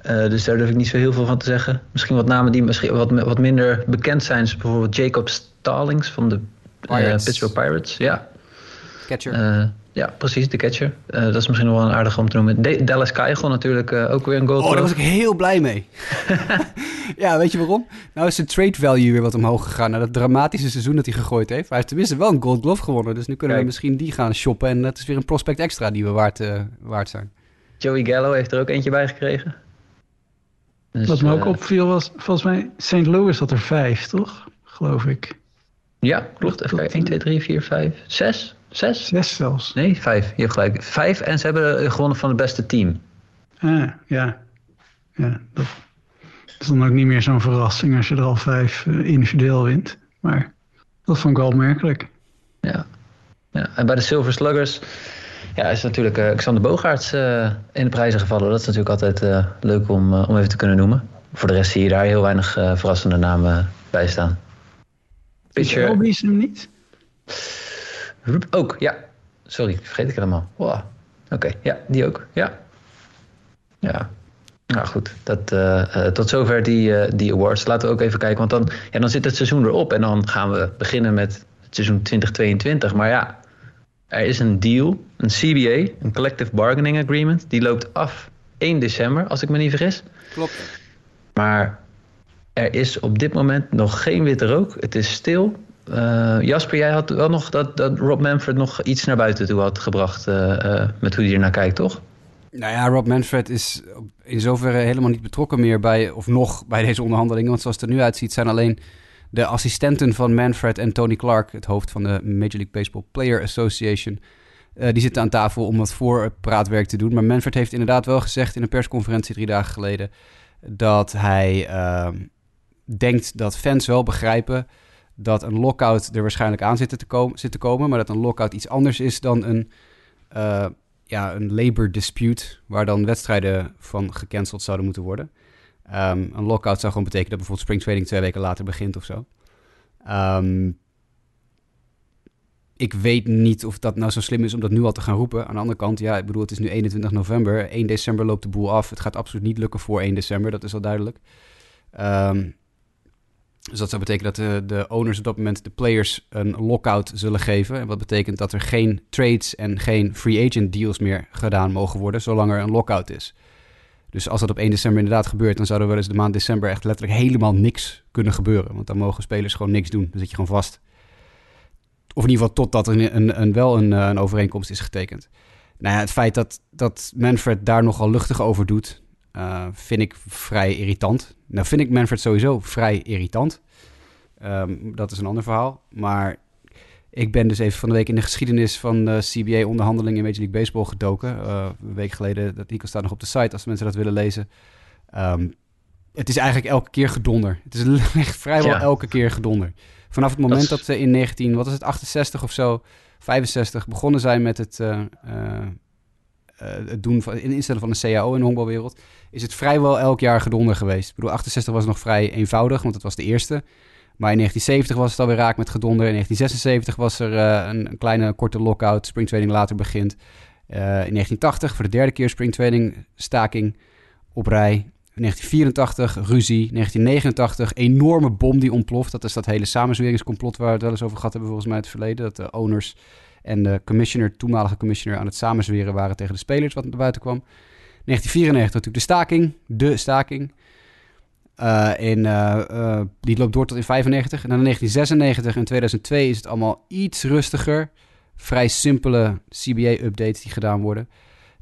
Uh, dus daar durf ik niet zo heel veel van te zeggen. Misschien wat namen die misschien wat, wat minder bekend zijn. Bijvoorbeeld Jacob Stallings van de Pittsburgh Pirates. Ja. Catcher. Ja, precies, de catcher. Uh, dat is misschien nog wel een aardige om te noemen. De Dallas Keuchel natuurlijk uh, ook weer een goal. Oh, daar was ik heel blij mee. ja, weet je waarom? Nou is de trade value weer wat omhoog gegaan na dat dramatische seizoen dat hij gegooid heeft. Hij heeft tenminste wel een gold glove gewonnen. Dus nu kunnen we misschien die gaan shoppen. En dat is weer een prospect extra die we waard, uh, waard zijn. Joey Gallo heeft er ook eentje bij gekregen. Dus, Wat me ook opviel was, volgens mij, St. Louis had er vijf, toch? Geloof ik. Ja, klopt. Even 1, 2, 3, 4, 5, 6. Zes? Zes zelfs. Nee, vijf. Je hebt gelijk. Vijf en ze hebben gewonnen van het beste team. Ah, ja. Ja, dat is dan ook niet meer zo'n verrassing als je er al vijf uh, individueel wint. Maar dat vond ik wel opmerkelijk. Ja. ja. En bij de Silver Sluggers ja, is natuurlijk uh, Xander Bogaerts uh, in de prijzen gevallen. Dat is natuurlijk altijd leuk om, om even te kunnen noemen. Voor de rest zie je daar heel weinig verrassende namen bij staan. Pitcher... Is hem niet? Ook, ja. Sorry, vergeet ik helemaal. Wow. Oké, ja, die ook. Ja. Ja. Nou goed, dat, uh, tot zover die, uh, die awards. Laten we ook even kijken, want dan, ja, dan zit het seizoen erop. En dan gaan we beginnen met het seizoen 2022. Maar ja, er is een deal, een CBA, een Collective Bargaining Agreement. Die loopt af 1 december, als ik me niet vergis. Klopt. Maar er is op dit moment nog geen witte rook. Het is stil. Uh, Jasper, jij had wel nog dat, dat Rob Manfred nog iets naar buiten toe had gebracht uh, uh, met hoe hij er naar kijkt, toch? Nou ja, Rob Manfred is in zoverre helemaal niet betrokken meer bij, of nog bij deze onderhandelingen. Want zoals het er nu uitziet, zijn alleen de assistenten van Manfred en Tony Clark, het hoofd van de Major League Baseball Player Association, die zitten aan tafel om wat voorpraatwerk te doen. Maar Manfred heeft inderdaad wel gezegd in een persconferentie drie dagen geleden dat hij ehm, denkt dat fans wel begrijpen dat een lockout er waarschijnlijk aan zit te, komen, zit te komen, maar dat een lockout iets anders is dan een, uh, ja, een labor dispute, waar dan wedstrijden van gecanceld zouden moeten worden. Um, een lockout zou gewoon betekenen dat bijvoorbeeld springtraining twee weken later begint of zo. Um, ik weet niet of dat nou zo slim is om dat nu al te gaan roepen. Aan de andere kant, ja, ik bedoel, het is nu 21 november. 1 december loopt de boel af. Het gaat absoluut niet lukken voor 1 december, dat is al duidelijk. Um, dus dat zou betekenen dat de, de owners op dat moment de players een lockout zullen geven. En wat betekent dat er geen trades en geen free agent deals meer gedaan mogen worden, zolang er een lockout is. Dus als dat op 1 december inderdaad gebeurt, dan zou er wel eens de maand december echt letterlijk helemaal niks kunnen gebeuren. Want dan mogen spelers gewoon niks doen. Dan zit je gewoon vast. Of in ieder geval totdat er een, een, wel een, een overeenkomst is getekend. Nou ja, het feit dat, dat Manfred daar nogal luchtig over doet, uh, vind ik vrij irritant. Nou vind ik Manfred sowieso vrij irritant. Um, dat is een ander verhaal. Maar ik ben dus even van de week in de geschiedenis van de CBA-onderhandelingen in Major League Baseball gedoken. Uh, een week geleden, dat Nico staat nog op de site als mensen dat willen lezen. Um, het is eigenlijk elke keer gedonder. Het is echt vrijwel elke keer gedonder. Vanaf het moment dat, ze in 19, wat is het, 68 of zo, 65 begonnen zijn met het, uh, uh, het doen van, instellen van een CAO in de honkbalwereld, is het vrijwel elk jaar gedonder geweest. Ik bedoel, 68 was nog vrij eenvoudig, want het was de eerste. Maar in 1970 was het alweer raak met gedonder. In 1976 was er uh, een, een, kleine korte lockout. Springtraining later begint. Uh, in 1980 voor de derde keer springtraining staking op rij. In 1984 ruzie. 1989 enorme bom die ontploft. Dat is dat hele samenzweringscomplot waar we het wel eens over gehad hebben volgens mij het verleden. Dat de owners en de commissioner, toenmalige commissioner, aan het samenzweren waren tegen de spelers wat naar buiten kwam. 1994 natuurlijk de staking, de staking. Uh, in, uh, die loopt door tot in 95. En dan in 1996 en 2002 is het allemaal iets rustiger. Vrij simpele CBA-updates die gedaan worden.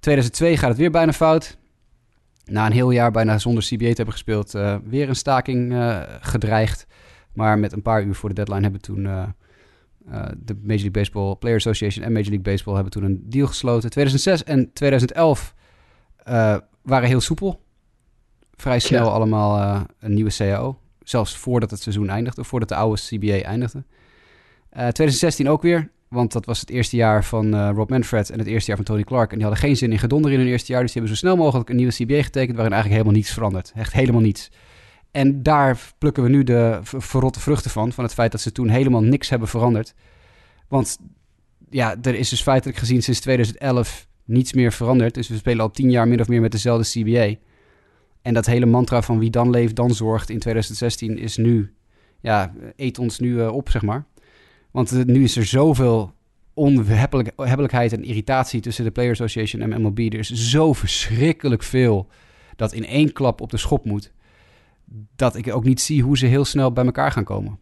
2002 gaat het weer bijna fout. Na een heel jaar bijna zonder CBA te hebben gespeeld, weer een staking gedreigd. Maar met een paar uur voor de deadline hebben toen de Major League Baseball Player Association en Major League Baseball hebben toen een deal gesloten. 2006 en 2011 uh, waren heel soepel. Vrij snel allemaal uh, een nieuwe CAO. Zelfs voordat het seizoen eindigde, of voordat de oude CBA eindigde. Uh, 2016 ook weer, want dat was het eerste jaar van Rob Manfred en het eerste jaar van Tony Clark. En die hadden geen zin in gedonder in hun eerste jaar, dus die hebben zo snel mogelijk een nieuwe CBA getekend waarin eigenlijk helemaal niets verandert. Echt helemaal niets. En daar plukken we nu de verrotte vruchten van, van het feit dat ze toen helemaal niks hebben veranderd. Want ja, er is dus feitelijk gezien sinds 2011 niets meer veranderd. Dus we spelen al tien jaar min of meer met dezelfde CBA. En dat hele mantra van wie dan leeft, dan zorgt in 2016 is nu, ja, eet ons nu uh, op, zeg maar. Want nu is er zoveel onhebbelijkheid en irritatie tussen de Player Association en MLB. Er is zo verschrikkelijk veel dat in één klap op de schop moet. Dat ik ook niet zie hoe ze heel snel bij elkaar gaan komen.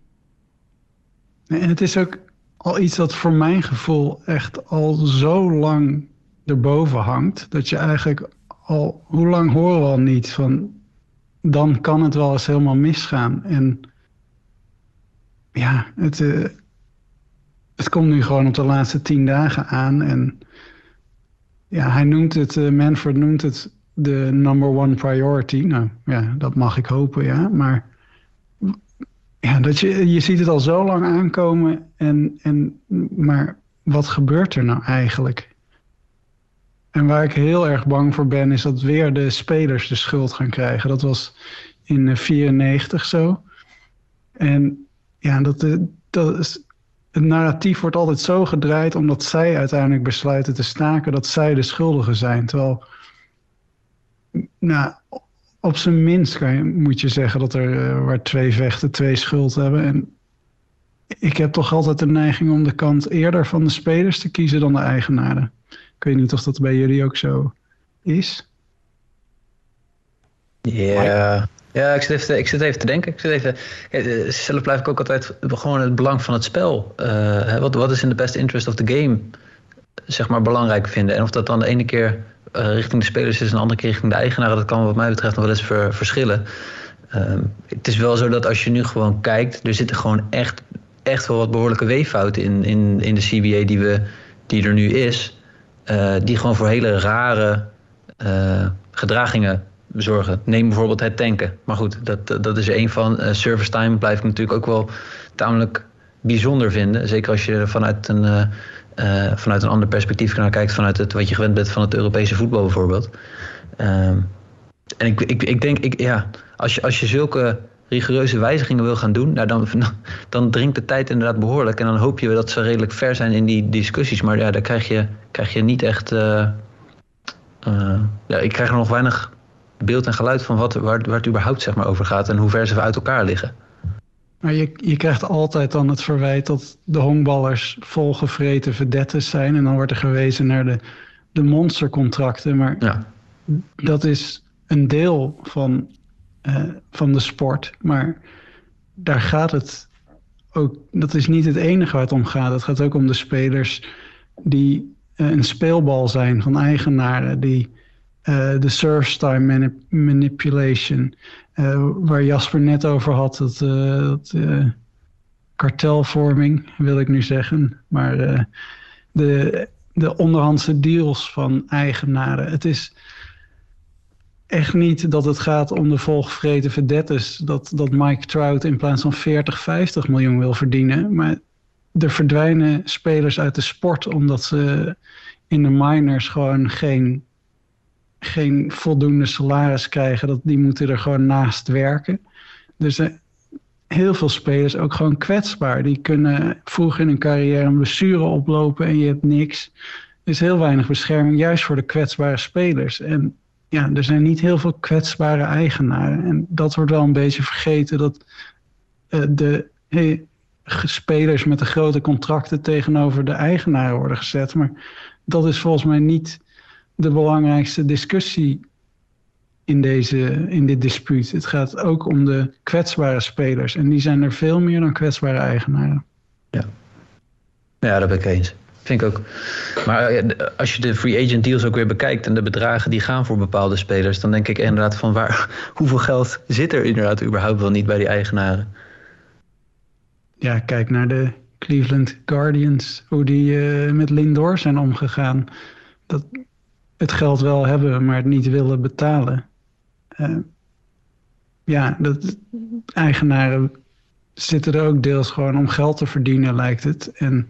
En het is ook al iets dat voor mijn gevoel echt al zo lang erboven hangt. Dat je eigenlijk al, hoe lang horen we al niet van dan kan het wel eens helemaal misgaan. En ja, het, uh, het komt nu gewoon op de laatste tien dagen aan. En ja, hij noemt het, uh, Manfred noemt het de number one priority. Nou ja, dat mag ik hopen, ja. Maar ja, dat je, je ziet het al zo lang aankomen. En, en, maar wat gebeurt er nou eigenlijk? En waar ik heel erg bang voor ben, is dat weer de spelers de schuld gaan krijgen. Dat was in 94 zo. En ja, dat, dat is, het narratief wordt altijd zo gedraaid omdat zij uiteindelijk besluiten te staken dat zij de schuldigen zijn. Terwijl, nou, op zijn minst kan je, moet je zeggen dat er uh, waar twee vechten twee schuld hebben. En ik heb toch altijd de neiging om de kant eerder van de spelers te kiezen dan de eigenaren. Ik weet niet of dat bij jullie ook zo is. Ja, ja ik, zit even, ik zit even te denken. Ik zit even, eh, zelf blijf ik ook altijd gewoon het belang van het spel. Uh, wat, wat is in de best interest of the game zeg maar, belangrijk vinden. En of dat dan de ene keer uh, richting de spelers is en de andere keer richting de eigenaren, dat kan wat mij betreft nog wel eens ver, verschillen. Uh, het is wel zo dat als je nu gewoon kijkt, er zitten gewoon echt, echt wel wat behoorlijke weeffouten in, in, in de CBA die, we, die er nu is. Uh, die gewoon voor hele rare gedragingen zorgen. Neem bijvoorbeeld het tanken. Maar goed, dat, dat is een van. service time blijf ik natuurlijk ook wel tamelijk bijzonder vinden. Zeker als je vanuit een uh, vanuit een ander perspectief naar kijkt, vanuit het, wat je gewend bent van het Europese voetbal bijvoorbeeld. Um, en ik, ik, ik denk, ik, ja, als je, als je zulke rigoureuze wijzigingen wil gaan doen, nou dan, dan dringt de tijd inderdaad behoorlijk. En dan hoop je dat ze redelijk ver zijn in die discussies. Maar ja, daar krijg je, krijg je niet echt. Uh, uh, ja, ik krijg er nog weinig beeld en geluid van wat, waar, waar het überhaupt zeg maar, over gaat en hoe ver ze uit elkaar liggen. Maar je, je krijgt altijd dan het verwijt dat de honkballers volgevreten verdettes zijn. En dan wordt er gewezen naar de, de monstercontracten. Maar ja. dat is een deel van, uh, van de sport. Maar daar gaat het ook. Dat is niet het enige waar het om gaat. Het gaat ook om de spelers die uh, een speelbal zijn van eigenaren. Die uh, de manip manipulation. Uh, waar Jasper net over had, dat, uh, dat uh, kartelvorming, wil ik nu zeggen. Maar de, de onderhandse deals van eigenaren. Het is echt niet dat het gaat om de volgevreten verdettes. Dat, dat Mike Trout in plaats van 40, 50 miljoen wil verdienen. Maar er verdwijnen spelers uit de sport omdat ze in de minors gewoon geen geen voldoende salaris krijgen. Dat, die moeten er gewoon naast werken. Dus uh, heel veel spelers ook gewoon kwetsbaar. Die kunnen vroeg in hun carrière een blessure oplopen en je hebt niks. Er is heel weinig bescherming, juist voor de kwetsbare spelers. En ja, er zijn niet heel veel kwetsbare eigenaren. En dat wordt wel een beetje vergeten dat uh, de hey, spelers met de grote contracten tegenover de eigenaren worden gezet. Maar dat is volgens mij niet de belangrijkste discussie in, deze, in dit dispuut. Het gaat ook om de kwetsbare spelers. En die zijn er veel meer dan kwetsbare eigenaren. Ja, ja dat ben ik eens. Vind ik ook. Maar eh, als je de free agent deals ook weer bekijkt en de bedragen die gaan voor bepaalde spelers, dan denk ik inderdaad van waar, hoeveel geld zit er inderdaad überhaupt wel niet bij die eigenaren? Ja, kijk naar de Cleveland Guardians, hoe die uh, met Lindor zijn omgegaan. Dat, het geld wel hebben, maar het niet willen betalen. Uh, ja, dat, eigenaren zitten er ook deels gewoon om geld te verdienen, lijkt het. En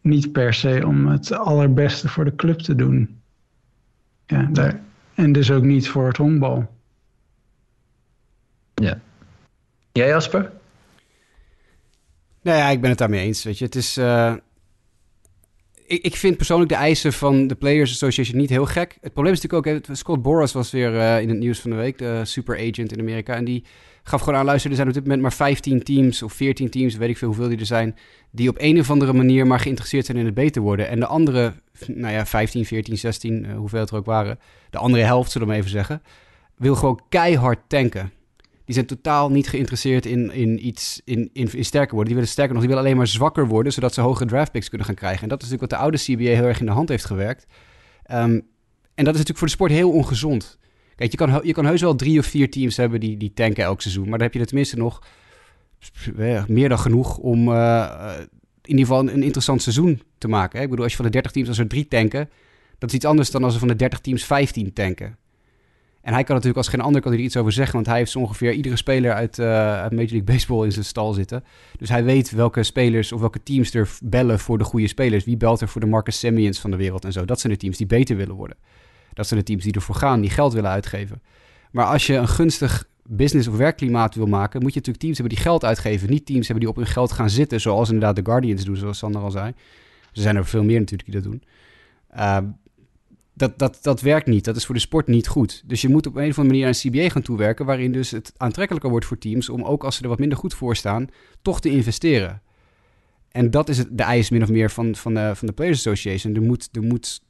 niet per se om het allerbeste voor de club te doen. Ja, daar, en dus ook niet voor het honkbal. Ja. Jij Jasper? Nou ja, ik ben het daarmee eens. Weet je, het is. Uh ik, ik vind persoonlijk de eisen van de Players Association niet heel gek. Het probleem is natuurlijk ook, Scott Boras was weer uh, in het nieuws van de week, de super agent in Amerika. En die gaf gewoon aan, luister, er zijn op dit moment maar 15 teams of 14 teams, weet ik veel hoeveel die er zijn, die op een of andere manier maar geïnteresseerd zijn in het beter worden. En de andere, nou ja, 15, 14, 16, uh, hoeveel het er ook waren, de andere helft, zullen we even zeggen, wil gewoon keihard tanken die zijn totaal niet geïnteresseerd in, in iets, in, in, sterker worden. Die willen sterker nog, die willen alleen maar zwakker worden, zodat ze hogere draftpicks kunnen gaan krijgen. En dat is natuurlijk wat de oude CBA heel erg in de hand heeft gewerkt. Um, en dat is natuurlijk voor de sport heel ongezond. Kijk, je kan, je kan heus wel drie of vier teams hebben die, die tanken elk seizoen. Maar dan heb je tenminste nog meer dan genoeg om uh, in ieder geval een interessant seizoen te maken. Hè? Ik bedoel, als je van de 30 teams, als er drie tanken, dat is iets anders dan als er van de 30 teams 15 tanken. En hij kan natuurlijk als geen ander kan iets over zeggen, want hij heeft zo ongeveer iedere speler uit, uh, uit Major League Baseball in zijn stal zitten. Dus hij weet welke spelers of welke teams er bellen voor de goede spelers. Wie belt er voor de Marcus Semyons van de wereld en zo. Dat zijn de teams die beter willen worden. Dat zijn de teams die ervoor gaan, die geld willen uitgeven. Maar als je een gunstig business- of werkklimaat wil maken, moet je natuurlijk teams hebben die geld uitgeven. Niet teams hebben die op hun geld gaan zitten, zoals inderdaad de Guardians doen, zoals Sander al zei. Er zijn er veel meer natuurlijk die dat doen. Uh, dat, dat, dat werkt niet. Dat is voor de sport niet goed. Dus je moet op een of andere manier aan een CBA gaan toewerken, waarin dus het aantrekkelijker wordt voor teams om ook als ze er wat minder goed voor staan, toch te investeren. En dat is het, de eis min of meer van, van, de, van de Players Association. Er moet, er moet,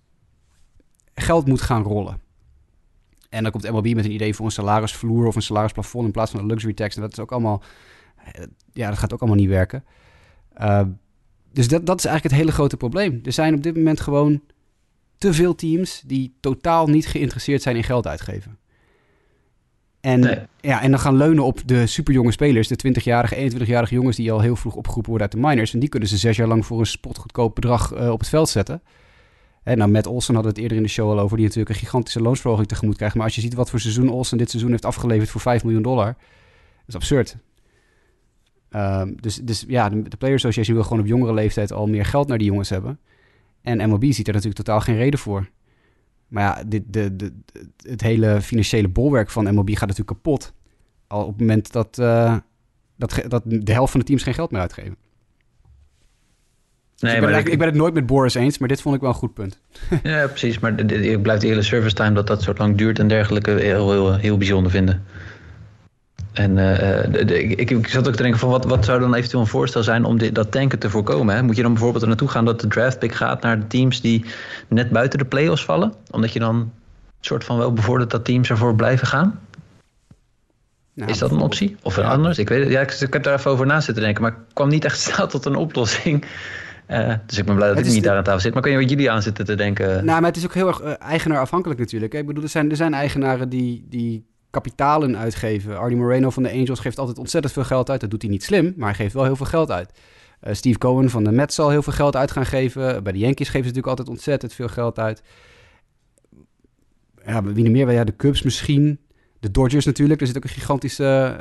geld moet gaan rollen. En dan komt MLB met een idee voor een salarisvloer of een salarisplafond in plaats van een luxury tax. En dat is ook allemaal, ja, dat gaat ook allemaal niet werken. Uh, dus dat, dat is eigenlijk het hele grote probleem. Er zijn op dit moment gewoon te veel teams die totaal niet geïnteresseerd zijn in geld uitgeven. En, ja, en dan gaan leunen op de superjonge spelers, de 20-jarige, 21-jarige jongens die al heel vroeg opgeroepen worden uit de minors. En die kunnen ze zes jaar lang voor een spotgoedkoop bedrag uh, op het veld zetten. En nou, Matt Olsen hadden het eerder in de show al over, die natuurlijk een gigantische loonsverhoging tegemoet krijgt. Maar als je ziet wat voor seizoen Olsen dit seizoen heeft afgeleverd voor 5 miljoen dollar, is absurd. Um, dus, dus ja, de, de Player Association wil gewoon op jongere leeftijd al meer geld naar die jongens hebben. En MLB ziet er natuurlijk totaal geen reden voor. Maar ja, dit, de, de, het hele financiële bolwerk van MLB gaat natuurlijk kapot. Al op het moment dat, uh, dat, dat de helft van de teams geen geld meer uitgeven. Dus nee, ik, ben, maar ik, ik, ben het nooit met Boris eens, maar dit vond ik wel een goed punt. ja, precies. Maar ik blijf de hele service time dat dat zo lang duurt en dergelijke heel, heel, heel bijzonder vinden. En uh, ik, ik, zat ook te denken van wat, wat zou dan eventueel een voorstel zijn om dit, dat tanken te voorkomen? Hè? Moet je dan bijvoorbeeld er naartoe gaan dat de draftpick gaat naar de teams die net buiten de playoffs vallen? Omdat je dan soort van wel bevordert dat teams ervoor blijven gaan? Nou, is dat een optie? Of een anders? Ik, weet, ja, ik, ik, heb daar even over na zitten denken, maar ik kwam niet echt snel tot een oplossing. Uh, dus ik ben blij dat ik niet daar aan tafel zit. Maar kun je wat jullie aan zitten te denken? Nou, maar het is ook heel erg uh, eigenaarafhankelijk natuurlijk. Ik bedoel, er zijn, er zijn eigenaren die, die kapitalen uitgeven. Arnie Moreno van de Angels geeft altijd ontzettend veel geld uit. Dat doet hij niet slim, maar hij geeft wel heel veel geld uit. Uh, Steve Cohen van de Mets zal heel veel geld uit gaan geven. Bij de Yankees geven ze natuurlijk altijd ontzettend veel geld uit. Ja, wie meer? Ja, de Cubs misschien. De Dodgers natuurlijk. Er zit ook een gigantische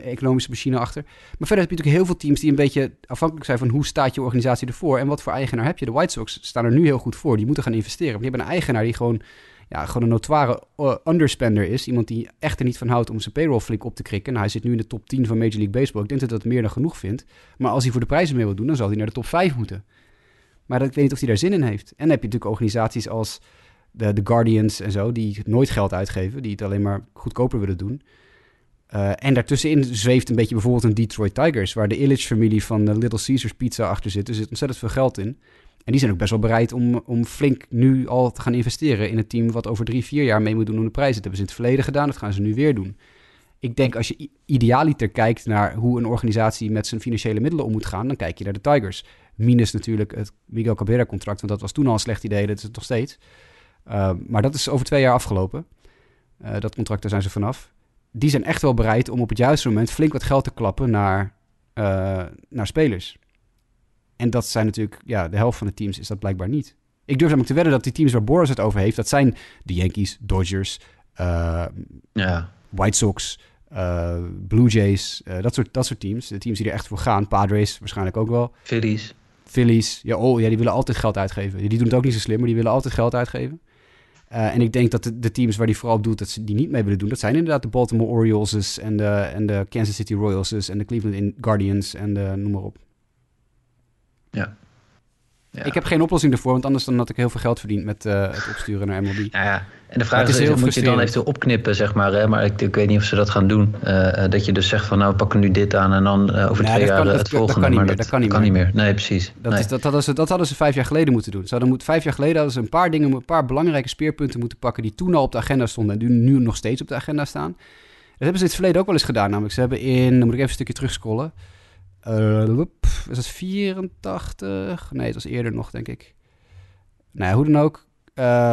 economische machine achter. Maar verder heb je natuurlijk heel veel teams die een beetje afhankelijk zijn van hoe staat je organisatie ervoor en wat voor eigenaar heb je. De White Sox staan er nu heel goed voor. Die moeten gaan investeren. die hebben een eigenaar die gewoon ja, gewoon een notoire uh, underspender is. Iemand die echt er niet van houdt om zijn payroll flink op te krikken. Nou, hij zit nu in de top 10 van Major League Baseball. Ik denk dat dat meer dan genoeg vindt. Maar als hij voor de prijzen mee wil doen, dan zal hij naar de top 5 moeten. Maar ik weet niet of hij daar zin in heeft. En dan heb je natuurlijk organisaties als de, de Guardians en zo, die nooit geld uitgeven. Die het alleen maar goedkoper willen doen. Uh, en daartussenin zweeft een beetje bijvoorbeeld een Detroit Tigers, waar de Illich-familie van de Little Caesars Pizza achter zit. Er zit ontzettend veel geld in. En die zijn ook best wel bereid om, om flink nu al te gaan investeren in een team wat over drie, vier jaar mee moet doen om de prijzen. Dat hebben ze in het verleden gedaan, dat gaan ze nu weer doen. Ik denk als je idealiter kijkt naar hoe een organisatie met zijn financiële middelen om moet gaan, dan kijk je naar de Tigers. Minus natuurlijk het Miguel Cabrera contract, want dat was toen al een slecht idee, dat is het nog steeds. Uh, maar dat is over twee jaar afgelopen. Dat contract, daar zijn ze vanaf. Die zijn echt wel bereid om op het juiste moment flink wat geld te klappen naar, uh, naar spelers. En dat zijn natuurlijk, ja, de helft van de teams is dat blijkbaar niet. Ik durf namelijk te wedden dat die teams waar Boris het over heeft, dat zijn de Yankees, Dodgers, uh, ja. White Sox, uh, Blue Jays, dat, soort, dat soort teams. De teams die er echt voor gaan. Padres waarschijnlijk ook wel. Phillies. Phillies. Ja, oh, ja, die willen altijd geld uitgeven. Die doen het ook niet zo slim, maar die willen altijd geld uitgeven. En ik denk dat de, teams waar die vooral op doet, dat ze die niet mee willen doen, dat zijn inderdaad de Baltimore Orioles en de, en de Kansas City Royals en de Cleveland Guardians en de, noem maar op. Ja. Ja. Ik heb geen oplossing ervoor, want anders dan had ik heel veel geld verdiend met uh, het opsturen naar MLB. Ja, ja. En de vraag is, is moet je dan eventueel opknippen, zeg maar. Hè? Maar ik, ik, weet niet of ze dat gaan doen. Uh, dat je dus zegt van, nou, we pakken nu dit aan en dan uh, over nee, twee jaar kan, het dat, volgende. Dat kan, maar dat, dat, kan, niet, kan niet meer. Nee, precies. Dat, nee. Is, dat, hadden ze, dat hadden ze vijf jaar geleden moeten doen. Ze hadden moet, vijf jaar geleden hadden ze een paar dingen, een paar belangrijke speerpunten moeten pakken die toen al op de agenda stonden en die nu nog steeds op de agenda staan. Dat hebben ze in het verleden ook wel eens gedaan. Namelijk, ze hebben in, dan moet ik even een stukje terugscrollen. Uh, is dat 84? Nee, het was eerder nog, denk ik. Nou ja, hoe dan ook. Uh,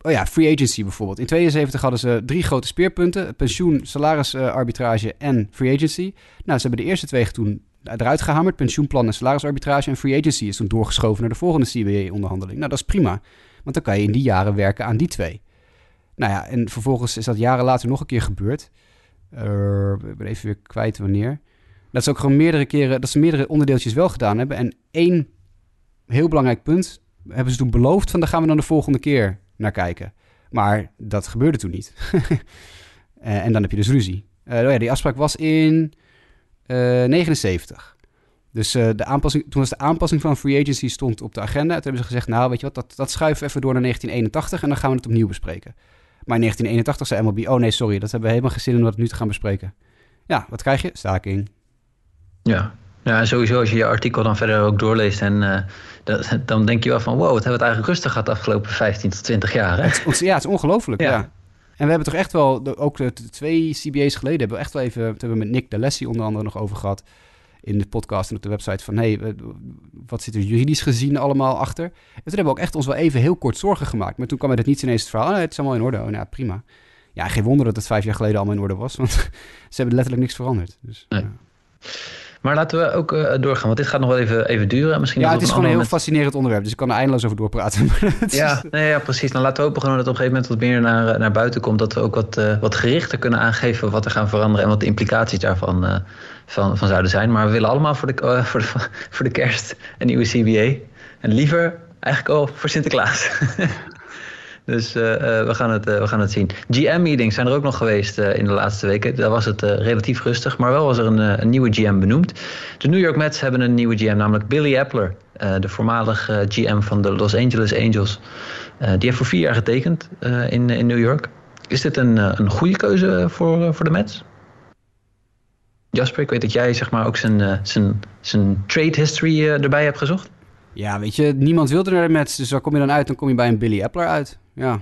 oh ja, free agency bijvoorbeeld. In 72 hadden ze drie grote speerpunten: pensioen, salarisarbitrage en free agency. Nou, ze hebben de eerste twee toen eruit gehamerd: pensioenplan en salarisarbitrage. En free agency is toen doorgeschoven naar de volgende CBA-onderhandeling. Nou, dat is prima, want dan kan je in die jaren werken aan die twee. Nou ja, en vervolgens is dat jaren later nog een keer gebeurd. Uh, ik ben even weer kwijt wanneer. Dat ze ook gewoon meerdere keren, dat ze meerdere onderdeeltjes wel gedaan hebben. En één heel belangrijk punt hebben ze toen beloofd van daar gaan we dan de volgende keer naar kijken. Maar dat gebeurde toen niet. uh, en dan heb je dus ruzie. Uh, oh ja, die afspraak was in 79. Dus de aanpassing, toen was de aanpassing van free agency stond op de agenda. Toen hebben ze gezegd, nou weet je wat, dat, dat schuiven we even door naar 1981 en dan gaan we het opnieuw bespreken. Maar in 1981 zei MLB, oh nee, sorry, dat hebben we helemaal geen zin om dat nu te gaan bespreken. Ja, wat krijg je? Staking. Ja, ja, sowieso als je je artikel dan verder ook doorleest en uh, dat, dan denk je wel van wow, wat hebben we het eigenlijk rustig gehad de afgelopen 15 tot 20 jaar. Hè? ja, het is ongelooflijk. Ja. En we hebben toch echt wel, ook de, twee CBA's geleden, hebben we echt wel even, hebben we met Nick de Lessie onder andere nog over gehad in de podcast en op de website van hey, wat zit er juridisch gezien allemaal achter? En toen hebben we ook echt ons wel even heel kort zorgen gemaakt. Maar toen kwam het niet ineens het verhaal, oh, het is allemaal in orde. Oh, nou, prima. Ja, geen wonder dat het vijf jaar geleden allemaal in orde was, want ze hebben letterlijk niks veranderd. Dus, nee. Maar laten we ook uh, doorgaan, want dit gaat nog wel even, even duren. Misschien ja, het is gewoon een heel fascinerend onderwerp, dus ik kan er eindeloos over doorpraten. ja, nee, ja, precies. Dan laten we hopen gewoon dat het op een gegeven moment wat meer naar, eh, naar buiten komt. Dat we ook wat, uh, wat gerichter kunnen aangeven wat er gaan veranderen en wat de implicaties daarvan uh, van, van zouden zijn. Maar we willen allemaal voor de, voor de, voor de kerst een nieuwe CBA. En liever eigenlijk al voor Sinterklaas. Dus uh, we, gaan het, uh, we gaan het zien. GM-meetings zijn er ook nog geweest in de laatste weken. Daar was het relatief rustig, maar wel was er een, een, nieuwe GM benoemd. De New York Mets hebben een nieuwe GM, namelijk Billy Epler. de voormalige GM van de Los Angeles Angels. die heeft voor vier jaar getekend in, in New York. Is dit een, een goede keuze voor, voor de Mets? Jasper, ik weet dat jij zeg maar, ook zijn, zijn, zijn trade history erbij hebt gezocht. Ja, weet je, niemand wilde er met. Dus waar kom je dan uit? Dan kom je bij een Billy Epler uit. Ja.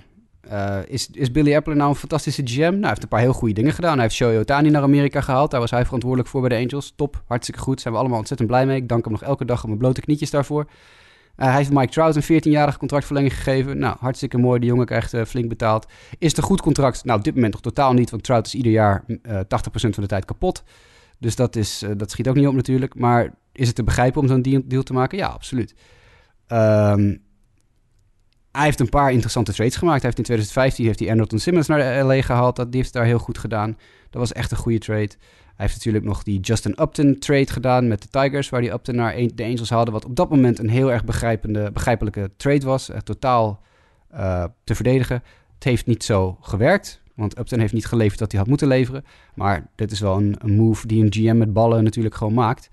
Uh, is, is Billy Epler nou een fantastische GM? Nou, hij heeft een paar heel goede dingen gedaan. Hij heeft Shohei Otani naar Amerika gehaald. Daar was hij verantwoordelijk voor bij de Angels. Top, hartstikke goed. Zijn we allemaal ontzettend blij mee. Ik dank hem nog elke dag op mijn blote knietjes daarvoor. Uh, hij heeft Mike Trout een 14-jarige contractverlenging gegeven. Nou, hartstikke mooi. De jongen krijgt uh, flink betaald. Is het een goed contract? Nou, op dit moment nog totaal niet. Want Trout is ieder jaar 80% van de tijd kapot. Dus dat, is, dat schiet ook niet op natuurlijk. Maar is het te begrijpen om zo'n deal, deal te maken? Ja, absoluut. Um, hij heeft een paar interessante trades gemaakt. Hij heeft in 2015 heeft hij Anderton Simmons naar LA gehaald. Dat, die heeft daar heel goed gedaan. Dat was echt een goede trade. Hij heeft natuurlijk nog die Justin Upton trade gedaan met de Tigers, waar hij Upton naar de Angels haalde. Wat op dat moment een heel erg begrijpende, begrijpelijke trade was. Echt totaal uh, te verdedigen. Het heeft niet zo gewerkt, want Upton heeft niet geleverd wat hij had moeten leveren. Maar dit is wel een, move die een GM met ballen natuurlijk gewoon maakt.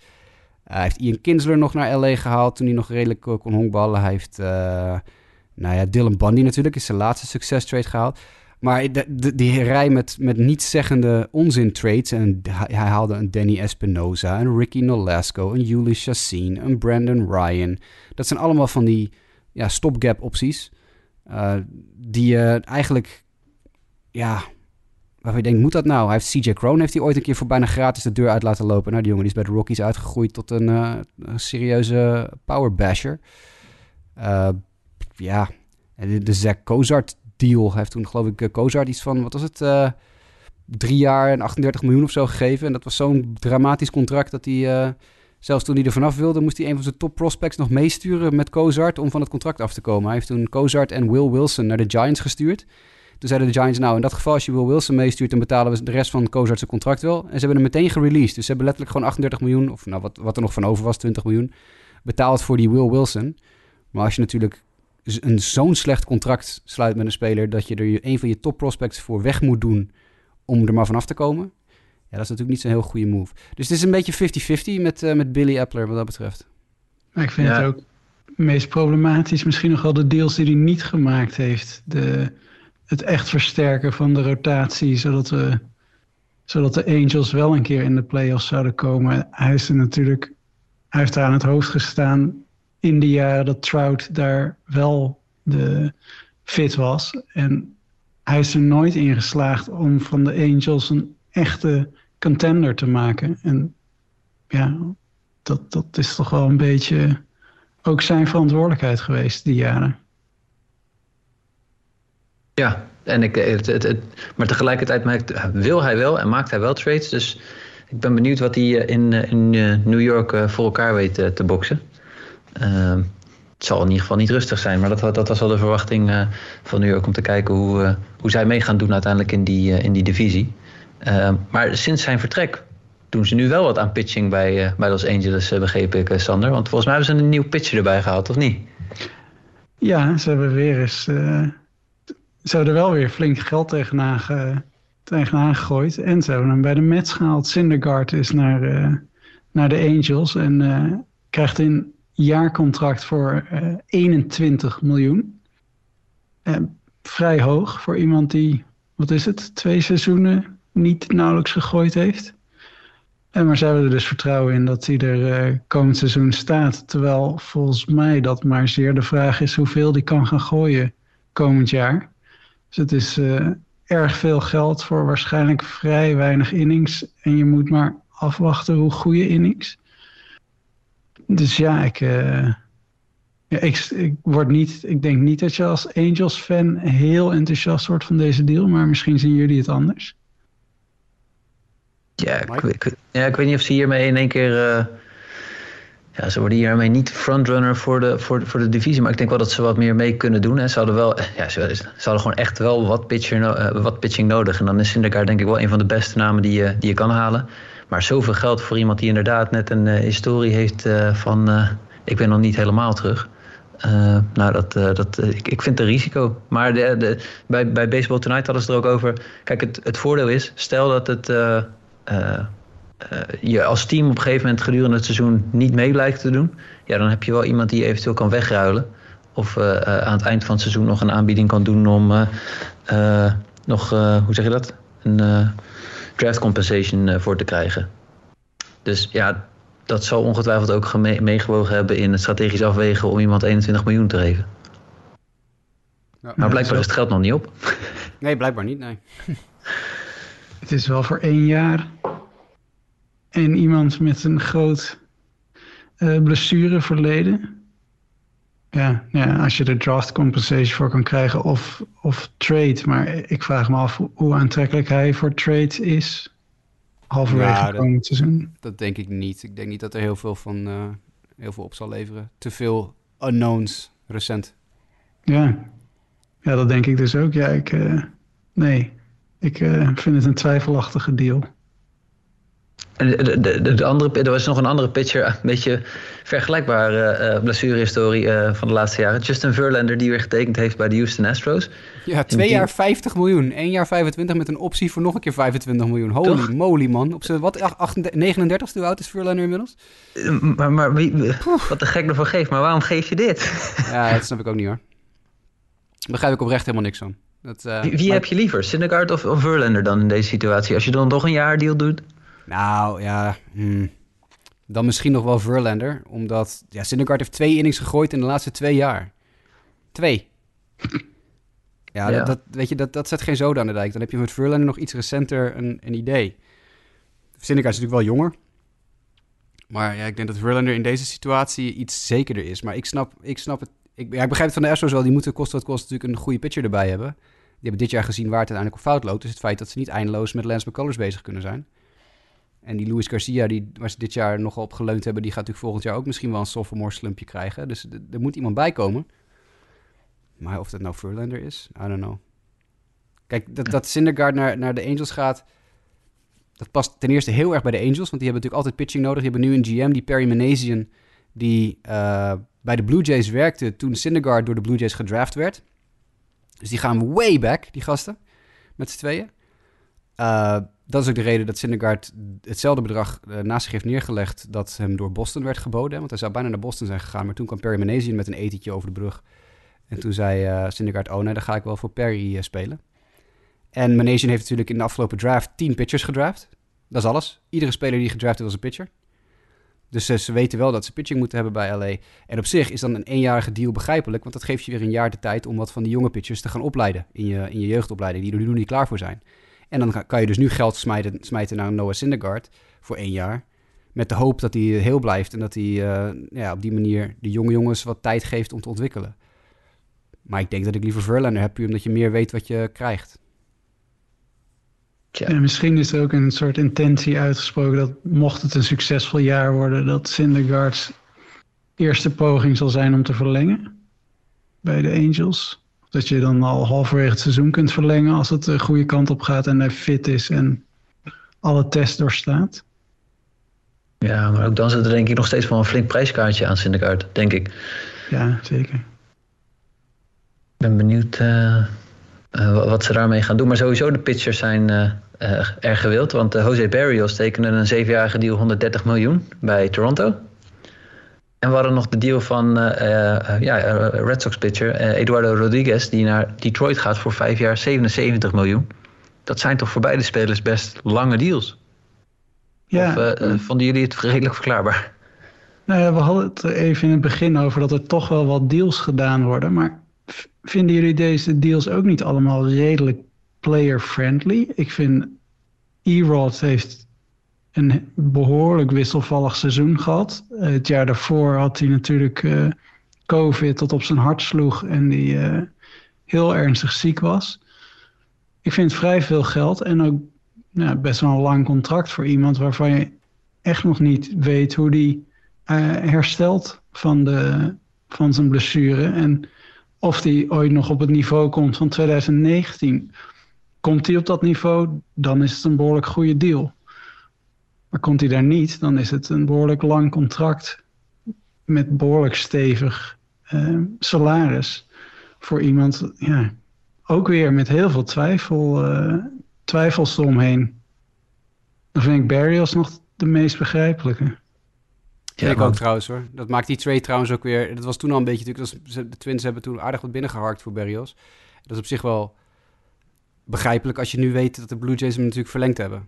hij heeft Ian Kinsler nog naar LA gehaald toen hij nog redelijk kon honkballen. Hij heeft... Uh, nou ja, Dylan Bundy natuurlijk is zijn laatste succes trade gehaald. Maar die rij met, met nietszeggende onzin trades. En hij haalde een Danny Espinosa, een Ricky Nolasco, een Juli Chassin, een Brandon Ryan. Dat zijn allemaal van die ja, stopgap opties. Uh, die uh, eigenlijk, ja, waarvan je denkt, moet dat nou? Hij heeft CJ Crone heeft hij ooit een keer voor bijna gratis de deur uit laten lopen. Nou, die jongen die is bij de Rockies uitgegroeid tot een, uh, een serieuze power basher ja, de, Zack Kozart deal heeft toen geloof ik Kozart iets van, wat was het, uh, drie jaar en 38 miljoen of zo gegeven. En dat was zo'n dramatisch contract dat hij, uh, zelfs toen hij er vanaf wilde, moest hij een van zijn top prospects nog meesturen met Kozart om van het contract af te komen. Hij heeft toen Kozart en Will Wilson naar de Giants gestuurd. Toen zeiden de Giants, nou in dat geval als je Will Wilson meestuurt, dan betalen we de rest van Kozart zijn contract wel. En ze hebben hem meteen gereleased. Dus ze hebben letterlijk gewoon 38 miljoen, of nou wat, wat er nog van over was, 20 miljoen, betaald voor die Will Wilson. Maar als je natuurlijk een zo'n slecht contract sluit met een speler dat je er een van je top prospects voor weg moet doen om er maar vanaf te komen. Ja, dat is natuurlijk niet zo'n heel goede move. Dus het is een beetje 50-50 met, uh, met Billy Appler wat dat betreft. Maar ik vind het ook meest problematisch misschien nog wel de deals die hij niet gemaakt heeft. De, het echt versterken van de rotatie, zodat, we, zodat de Angels wel een keer in de playoffs zouden komen. Hij is er natuurlijk, hij heeft daar aan het hoofd gestaan in de jaren dat Trout daar wel de fit was. En hij is er nooit in geslaagd om van de Angels een echte contender te maken. En ja, dat, dat is toch wel een beetje ook zijn verantwoordelijkheid geweest die jaren. Ja, en ik, het, het, maar tegelijkertijd maakt, wil hij wel en maakt hij wel trades. Dus ik ben benieuwd wat hij in, in New York voor elkaar weet te boksen. Ehm, het zal in ieder geval niet rustig zijn. Maar dat, dat was wel de verwachting uh, van New York om te kijken hoe, uh, hoe zij mee gaan doen uiteindelijk in die, uh, in die divisie. Ehm, maar sinds zijn vertrek doen ze nu wel wat aan pitching bij, bij Los Angeles, begreep ik, Sander. Want volgens mij hebben ze een nieuw pitcher erbij gehaald, of niet? Ja, ze hebben weer eens. ze hebben er wel weer flink geld tegenaan, ge, tegenaan gegooid. En ze hebben hem bij de Mets gehaald. Syndergaard is naar, naar de Angels en krijgt in jaarcontract voor 21 eh, miljoen. Uh, vrij hoog voor iemand die, wat is het, twee seizoenen niet nauwelijks gegooid heeft. En maar ze hebben er dus vertrouwen in dat hij er komend seizoen staat. Terwijl volgens mij dat maar zeer de vraag is hoeveel die kan gaan gooien komend jaar. Dus het is erg veel geld voor waarschijnlijk vrij weinig innings. En je moet maar afwachten hoe goede innings. Dus ja, ik, uh, ja, ik, ik, word niet, ik denk niet dat je als Angels-fan heel enthousiast wordt van deze deal, maar misschien zien jullie het anders. Ja, ik, ik, ja, ik weet niet of ze hiermee in één keer. Uh, ja, ze worden hiermee niet frontrunner voor de, voor, voor de divisie. Maar ik denk wel dat ze wat meer mee kunnen doen. Hè. Ze hadden wel, ja, ze, ze hadden gewoon echt wel wat, pitcher, uh, wat pitching nodig. En dan is Syndergaard denk ik wel een van de beste namen die je, die je kan halen. Maar zoveel geld voor iemand die inderdaad net een uh, historie heeft uh, van uh, ik ben nog niet helemaal terug. nou, dat, dat, ik, ik vind het een risico. Maar de, de, bij, bij Baseball Tonight hadden ze er ook over. Kijk, het, het voordeel is, stel dat het, je als team op een gegeven moment gedurende het seizoen niet mee blijkt te doen. Ja, dan heb je wel iemand die eventueel kan wegruilen. Of aan het eind van het seizoen nog een aanbieding kan doen om nog, hoe zeg je dat? Een draft compensation eh, voor te krijgen. Dus ja, dat zal ongetwijfeld ook meegewogen hebben in het strategisch afwegen om iemand 21 miljoen te geven. Ja, maar blijkbaar is het geld nog niet op. Nee, blijkbaar niet, nee. Het is wel voor één jaar. En iemand met een groot uh, blessureverleden. Ja, ja, als je er draft compensation voor kan krijgen of, of trade. Maar ik vraag me af hoe aantrekkelijk hij voor trade is. Halverwege ja, komend seizoen. Dat denk ik niet. Ik denk niet dat er heel veel, van, uh, heel veel op zal leveren. Te veel unknowns recent. Ja, ja dat denk ik dus ook. Ja, ik, uh, nee, ik uh, vind het een twijfelachtige deal. De, de, de, andere, er was nog een andere pitcher, een beetje vergelijkbare uh, blessurehistorie uh, van de laatste jaren. Justin Verlander, die weer getekend heeft bij de Houston Astros. Ja, twee jaar 50 miljoen. één jaar 25 met een optie voor nog een keer 25 miljoen. Holy Toch? moly, man. Op zijn wat, 39, hoe oud is Verlander inmiddels? Maar, maar wie, wat de gek ervan geeft, maar waarom geef je dit? ja, dat snap ik ook niet hoor. Daar begrijp ik oprecht helemaal niks van. Dat, uh, wie, wie heb je liever, Syndergaard of, of Verlander dan in deze situatie? Als je dan toch een jaar deal doet? Nou ja, hmm. dan misschien nog wel Verlander. Omdat ja, Syndergaard heeft twee innings gegooid in de laatste twee jaar. Twee. Ja, Dat, dat, weet je, dat, dat zet geen zoden aan de dijk. Dan heb je met Verlander nog iets recenter een, een idee. Syndergaard is natuurlijk wel jonger. Maar ja, ik denk dat Verlander in deze situatie iets zekerder is. Maar ik snap, ik snap het. Ik, ja, ik begrijp het van de Astros wel. Die moeten kosten wat kost natuurlijk een goede pitcher erbij hebben. Die hebben dit jaar gezien waar het uiteindelijk op fout loopt. Dus het feit dat ze niet eindeloos met Lance McCullers bezig kunnen zijn. En die Luis Garcia, die, waar ze dit jaar nogal op geleund hebben, die gaat natuurlijk volgend jaar ook misschien wel een sophomore slumpje krijgen. Dus er moet iemand bij komen. Maar of dat nou Verlander is, I don't know. Kijk, dat, dat Syndergaard naar, naar de Angels gaat, dat past ten eerste heel erg bij de Angels, want die hebben natuurlijk altijd pitching nodig. Die hebben nu een GM, die Perry Manasian, die uh, bij de Blue Jays werkte toen Syndergaard door de Blue Jays gedraft werd. Dus die gaan way back, die gasten, met z'n tweeën. Uh, dat is ook de reden dat Syndergaard hetzelfde bedrag uh, naast zich heeft neergelegd dat hem door Boston werd geboden. Want hij zou bijna naar Boston zijn gegaan, maar toen kwam Perry Manesian met een etentje over de brug. En toen zei uh, Syndergaard, oh nee, dan ga ik wel voor Perry uh, spelen. En Manesian heeft natuurlijk in de afgelopen draft 10 pitchers gedraft. Dat is alles. Iedere speler die gedraft was een pitcher. Dus ze weten wel dat ze pitching moeten hebben bij LA. En op zich is dan een eenjarige deal begrijpelijk, want dat geeft je weer een jaar de tijd om wat van die jonge pitchers te gaan opleiden in je, in je jeugdopleiding, die er nu niet klaar voor zijn. En dan kan je dus nu geld smijten, smijten naar Noah Syndergaard voor één jaar. Met de hoop dat hij heel blijft en dat hij uh, ja, op die manier de jonge jongens wat tijd geeft om te ontwikkelen. Maar ik denk dat ik liever Verlander heb, puur omdat je meer weet wat je krijgt. Ja. misschien is er ook een soort intentie uitgesproken dat mocht het een succesvol jaar worden, dat Syndergaard's eerste poging zal zijn om te verlengen bij de Angels. Dat je dan al halverwege het seizoen kunt verlengen als het de goede kant op gaat en hij fit is en alle tests doorstaat. Ja, maar ook dan zit er denk ik nog steeds wel een flink prijskaartje aan Syndergaard, denk ik. Ja, zeker. Ik ben benieuwd uh, wat ze daarmee gaan doen. Maar sowieso de pitchers zijn uh, erg gewild. Want Jose Barrios tekende een zevenjarige deal 130 miljoen bij Toronto. En we hadden nog de deal van ja, Red Sox pitcher Eduardo Rodriguez... die naar Detroit gaat voor vijf jaar 77 miljoen. Dat zijn toch voor beide spelers best lange deals? Ja. Of vonden jullie het redelijk verklaarbaar? Nou ja, we hadden het even in het begin over dat er toch wel wat deals gedaan worden. Maar vinden jullie deze deals ook niet allemaal redelijk player-friendly? Ik vind E-Rod heeft een behoorlijk wisselvallig seizoen gehad. het jaar daarvoor had hij natuurlijk uh, COVID tot op zijn hart sloeg en die uh, heel ernstig ziek was. Ik vind vrij veel geld en ook ja, best wel een lang contract voor iemand waarvan je echt nog niet weet hoe die herstelt van, de, van zijn blessure. En of die ooit nog op het niveau komt van 2019. Komt hij op dat niveau, dan is het een behoorlijk goede deal. Maar komt hij daar niet, dan is het een behoorlijk lang contract met behoorlijk stevig uh, salaris voor iemand, ja, ook weer met heel veel twijfel, uh, twijfels eromheen. Dan vind ik Barrios nog de meest begrijpelijke. Ja, ik ook trouwens hoor. Dat maakt die trade trouwens ook weer... Dat was toen al een beetje... de Twins hebben toen aardig wat binnengeharkt voor Berrios. Dat is op zich wel begrijpelijk als je nu weet dat de Blue Jays hem natuurlijk verlengd hebben.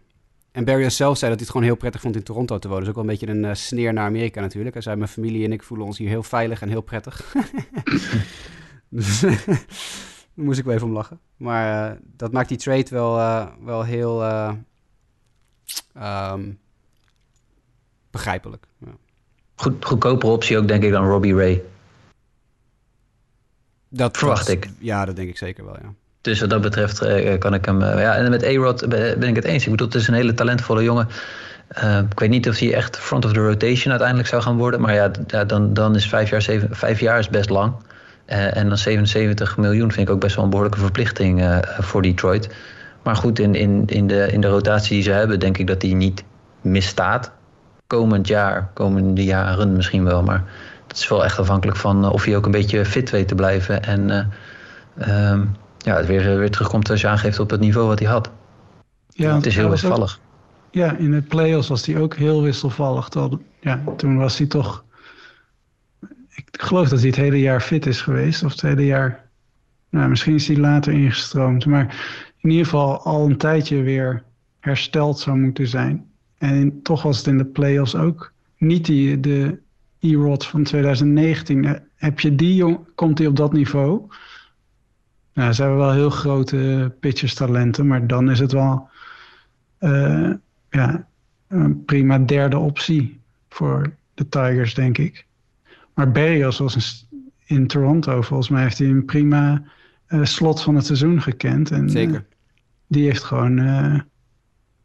En Berrios zelf zei dat hij het gewoon heel prettig vond in Toronto te wonen. Is ook wel een beetje een uh, sneer naar Amerika natuurlijk. Hij zei, mijn familie en ik voelen ons hier heel veilig en heel prettig. dus daar moest ik wel even om lachen. Maar uh, dat maakt die trade wel, uh, wel heel um, begrijpelijk. Ja. Goed, goedkopere optie ook, denk ik, dan Robbie Ray. Dat verwacht ik. Ja, dat denk ik zeker wel, ja. Dus wat dat betreft uh, kan ik hem... Uh, ja, en met A-Rod ben ik het eens. Ik bedoel, het is een hele talentvolle jongen. Ik weet niet of hij echt front of the rotation uiteindelijk zou gaan worden. Maar ja, dan, dan is vijf jaar, zeven, vijf jaar is best lang. en dan 77 miljoen vind ik ook best wel een behoorlijke verplichting voor Detroit. Maar goed, in, in, in, de, in de rotatie die ze hebben, denk ik dat hij niet misstaat komend jaar, komende jaren misschien wel. Maar het is wel echt afhankelijk van eh, of je ook een beetje fit weet te blijven. En um, ja, het weer, weer terugkomt als je aangeeft op het niveau wat hij had. Ja, het is heel wisselvallig. ja, in de play-offs was hij ook heel wisselvallig. ja, toen was hij toch... Ik geloof dat hij het hele jaar fit is geweest. Of het hele jaar... Nou, misschien is hij later ingestroomd. Maar in ieder geval al een tijdje weer hersteld zou moeten zijn. En toch was het in de playoffs ook niet die, de E-Rod van 2019. Eh, heb je die, komt hij op dat niveau? Nou, ze hebben wel heel grote pitchers talenten, maar dan is het wel uh, ja, een prima derde optie voor de Tigers, denk ik. Maar Berrios was een, in Toronto, volgens mij heeft hij een prima uh, slot van het seizoen gekend. En, Zeker. die heeft gewoon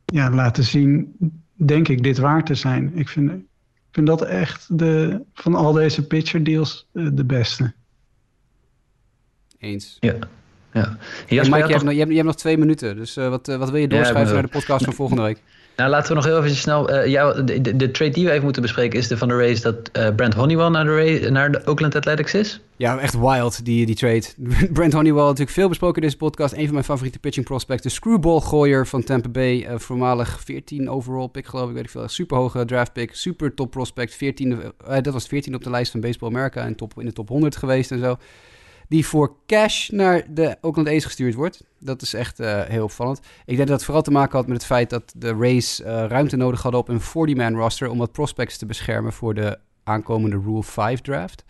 ja, laten zien denk ik, dit waard te zijn. Ik vind, ik vind dat echt de, van al deze pitcher deals eh, de beste. Eens. Ja. Ja. Mike, je, hebt nog, je, hebt, nog twee minuten, dus uh, wat, uh, wat wil je doorschrijven naar de podcast van volgende week? Nou, laten we nog heel even snel. Uh, jou, de, de, de, trade die we even moeten bespreken is de van de race dat uh, Brent Honeywell naar de, race, naar de Oakland Athletics is. Ja, echt wild, die, die trade. Brent Honeywell, natuurlijk veel besproken in deze podcast. Een van mijn favoriete pitching prospects. De screwball gooier van Tampa Bay. Uh, voormalig 14 overall pick, geloof ik. Weet ik veel. Super hoge draft pick. Super top prospect. 14, dat was 14 op de lijst van Baseball America. En top, in de top 100 geweest en zo die voor cash naar de Oakland A's gestuurd wordt. Dat is echt uh, heel opvallend. Ik denk dat het vooral te maken had met het feit dat de Rays uh, ruimte nodig hadden op een 40-man roster om wat prospects te beschermen voor de aankomende Rule 5 draft.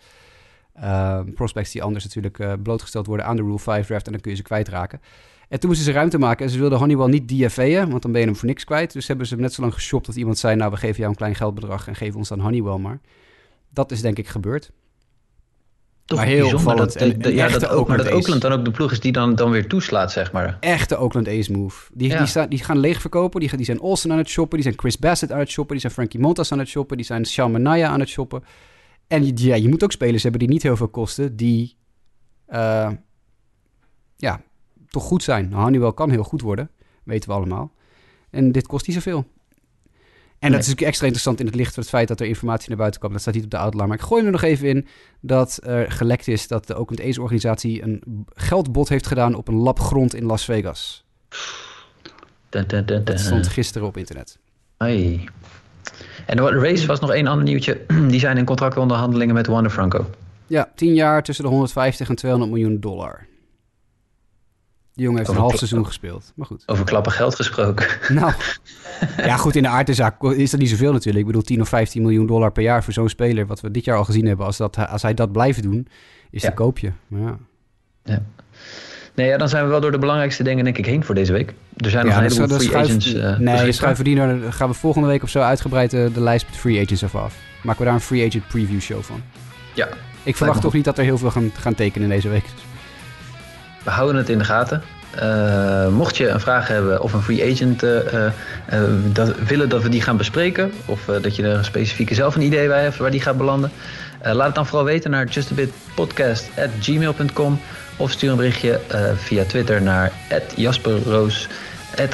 Uh, prospects die anders natuurlijk uh, blootgesteld worden aan de Rule 5 draft en dan kun je ze kwijtraken. En toen moesten ze ruimte maken en ze wilden Honeywell niet DFA'en, want dan ben je hem voor niks kwijt. Dus hebben ze hem net zo lang geshopt dat iemand zei, nou we geven jou een klein geldbedrag en geven ons dan Honeywell maar. Dat is denk ik gebeurd. Toch maar heel opvallend. Dat, ja, dat ook, maar dat Oakland dan ook de ploeg is die dan, dan weer toeslaat, zeg maar. Echte Oakland Ace move. Die, die, staan, die gaan leeg verkopen. Die, die zijn Olsen aan het shoppen. Die zijn Chris Bassett aan het shoppen. Die zijn Frankie Montas aan het shoppen. Die zijn Sean Manaya aan het shoppen. En ja, je moet ook spelers hebben die niet heel veel kosten. Die uh, ja, toch goed zijn. Nou, Honeywell kan heel goed worden. Weten we allemaal. En dit kost niet zoveel. En dat is natuurlijk extra interessant in het licht van het feit dat er informatie naar buiten kwam. Dat staat niet op de outline. Maar ik gooi er nog even in dat er gelekt is dat de Oakland A's organisatie een geldbod heeft gedaan op een lab grond in Las Vegas. Dat stond gisteren op internet. Hey. En de race was nog één ander nieuwtje. Die zijn in contractonderhandelingen met Wander Franco. Ja, 10 jaar tussen de 150 en 200 miljoen dollar. Die jongen heeft een half seizoen gespeeld. Maar goed. Over klappen geld gesproken. Nou, ja goed, in de aardezaak is dat niet zoveel natuurlijk. Ik bedoel, 10 of 15 miljoen dollar per jaar voor zo'n speler... wat we dit jaar al gezien hebben. Als, dat, als hij dat blijft doen, is ja. koop je. Ja. ja. Nee, ja, dan zijn we wel door de belangrijkste dingen denk ik heen voor deze week. Er zijn nog een heleboel free schuif, agents uh, Nee, schuiven die gaan we volgende week of zo uitgebreid de, de lijst met free agents even af. Maken we daar een free agent preview show van. Ja. Ik verwacht toch niet dat er heel veel gaan, gaan tekenen deze week. We houden het in de gaten. Uh, mocht je een vraag hebben of een free agent uh, uh, dat, willen dat we die gaan bespreken, of dat je er een specifieke zelf een idee bij hebt waar die gaat belanden, laat het dan vooral weten naar justabitpodcast.gmail.com of stuur een berichtje via Twitter naar jasperroos,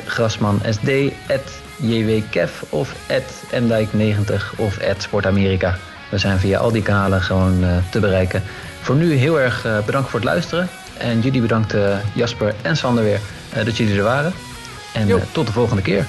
grasmansd, jwkev of mdijk90 of sportamerika. We zijn via al die kanalen gewoon te bereiken. Voor nu heel erg bedankt voor het luisteren. En jullie bedankt Jasper en Sander weer dat jullie er waren. En tot de volgende keer.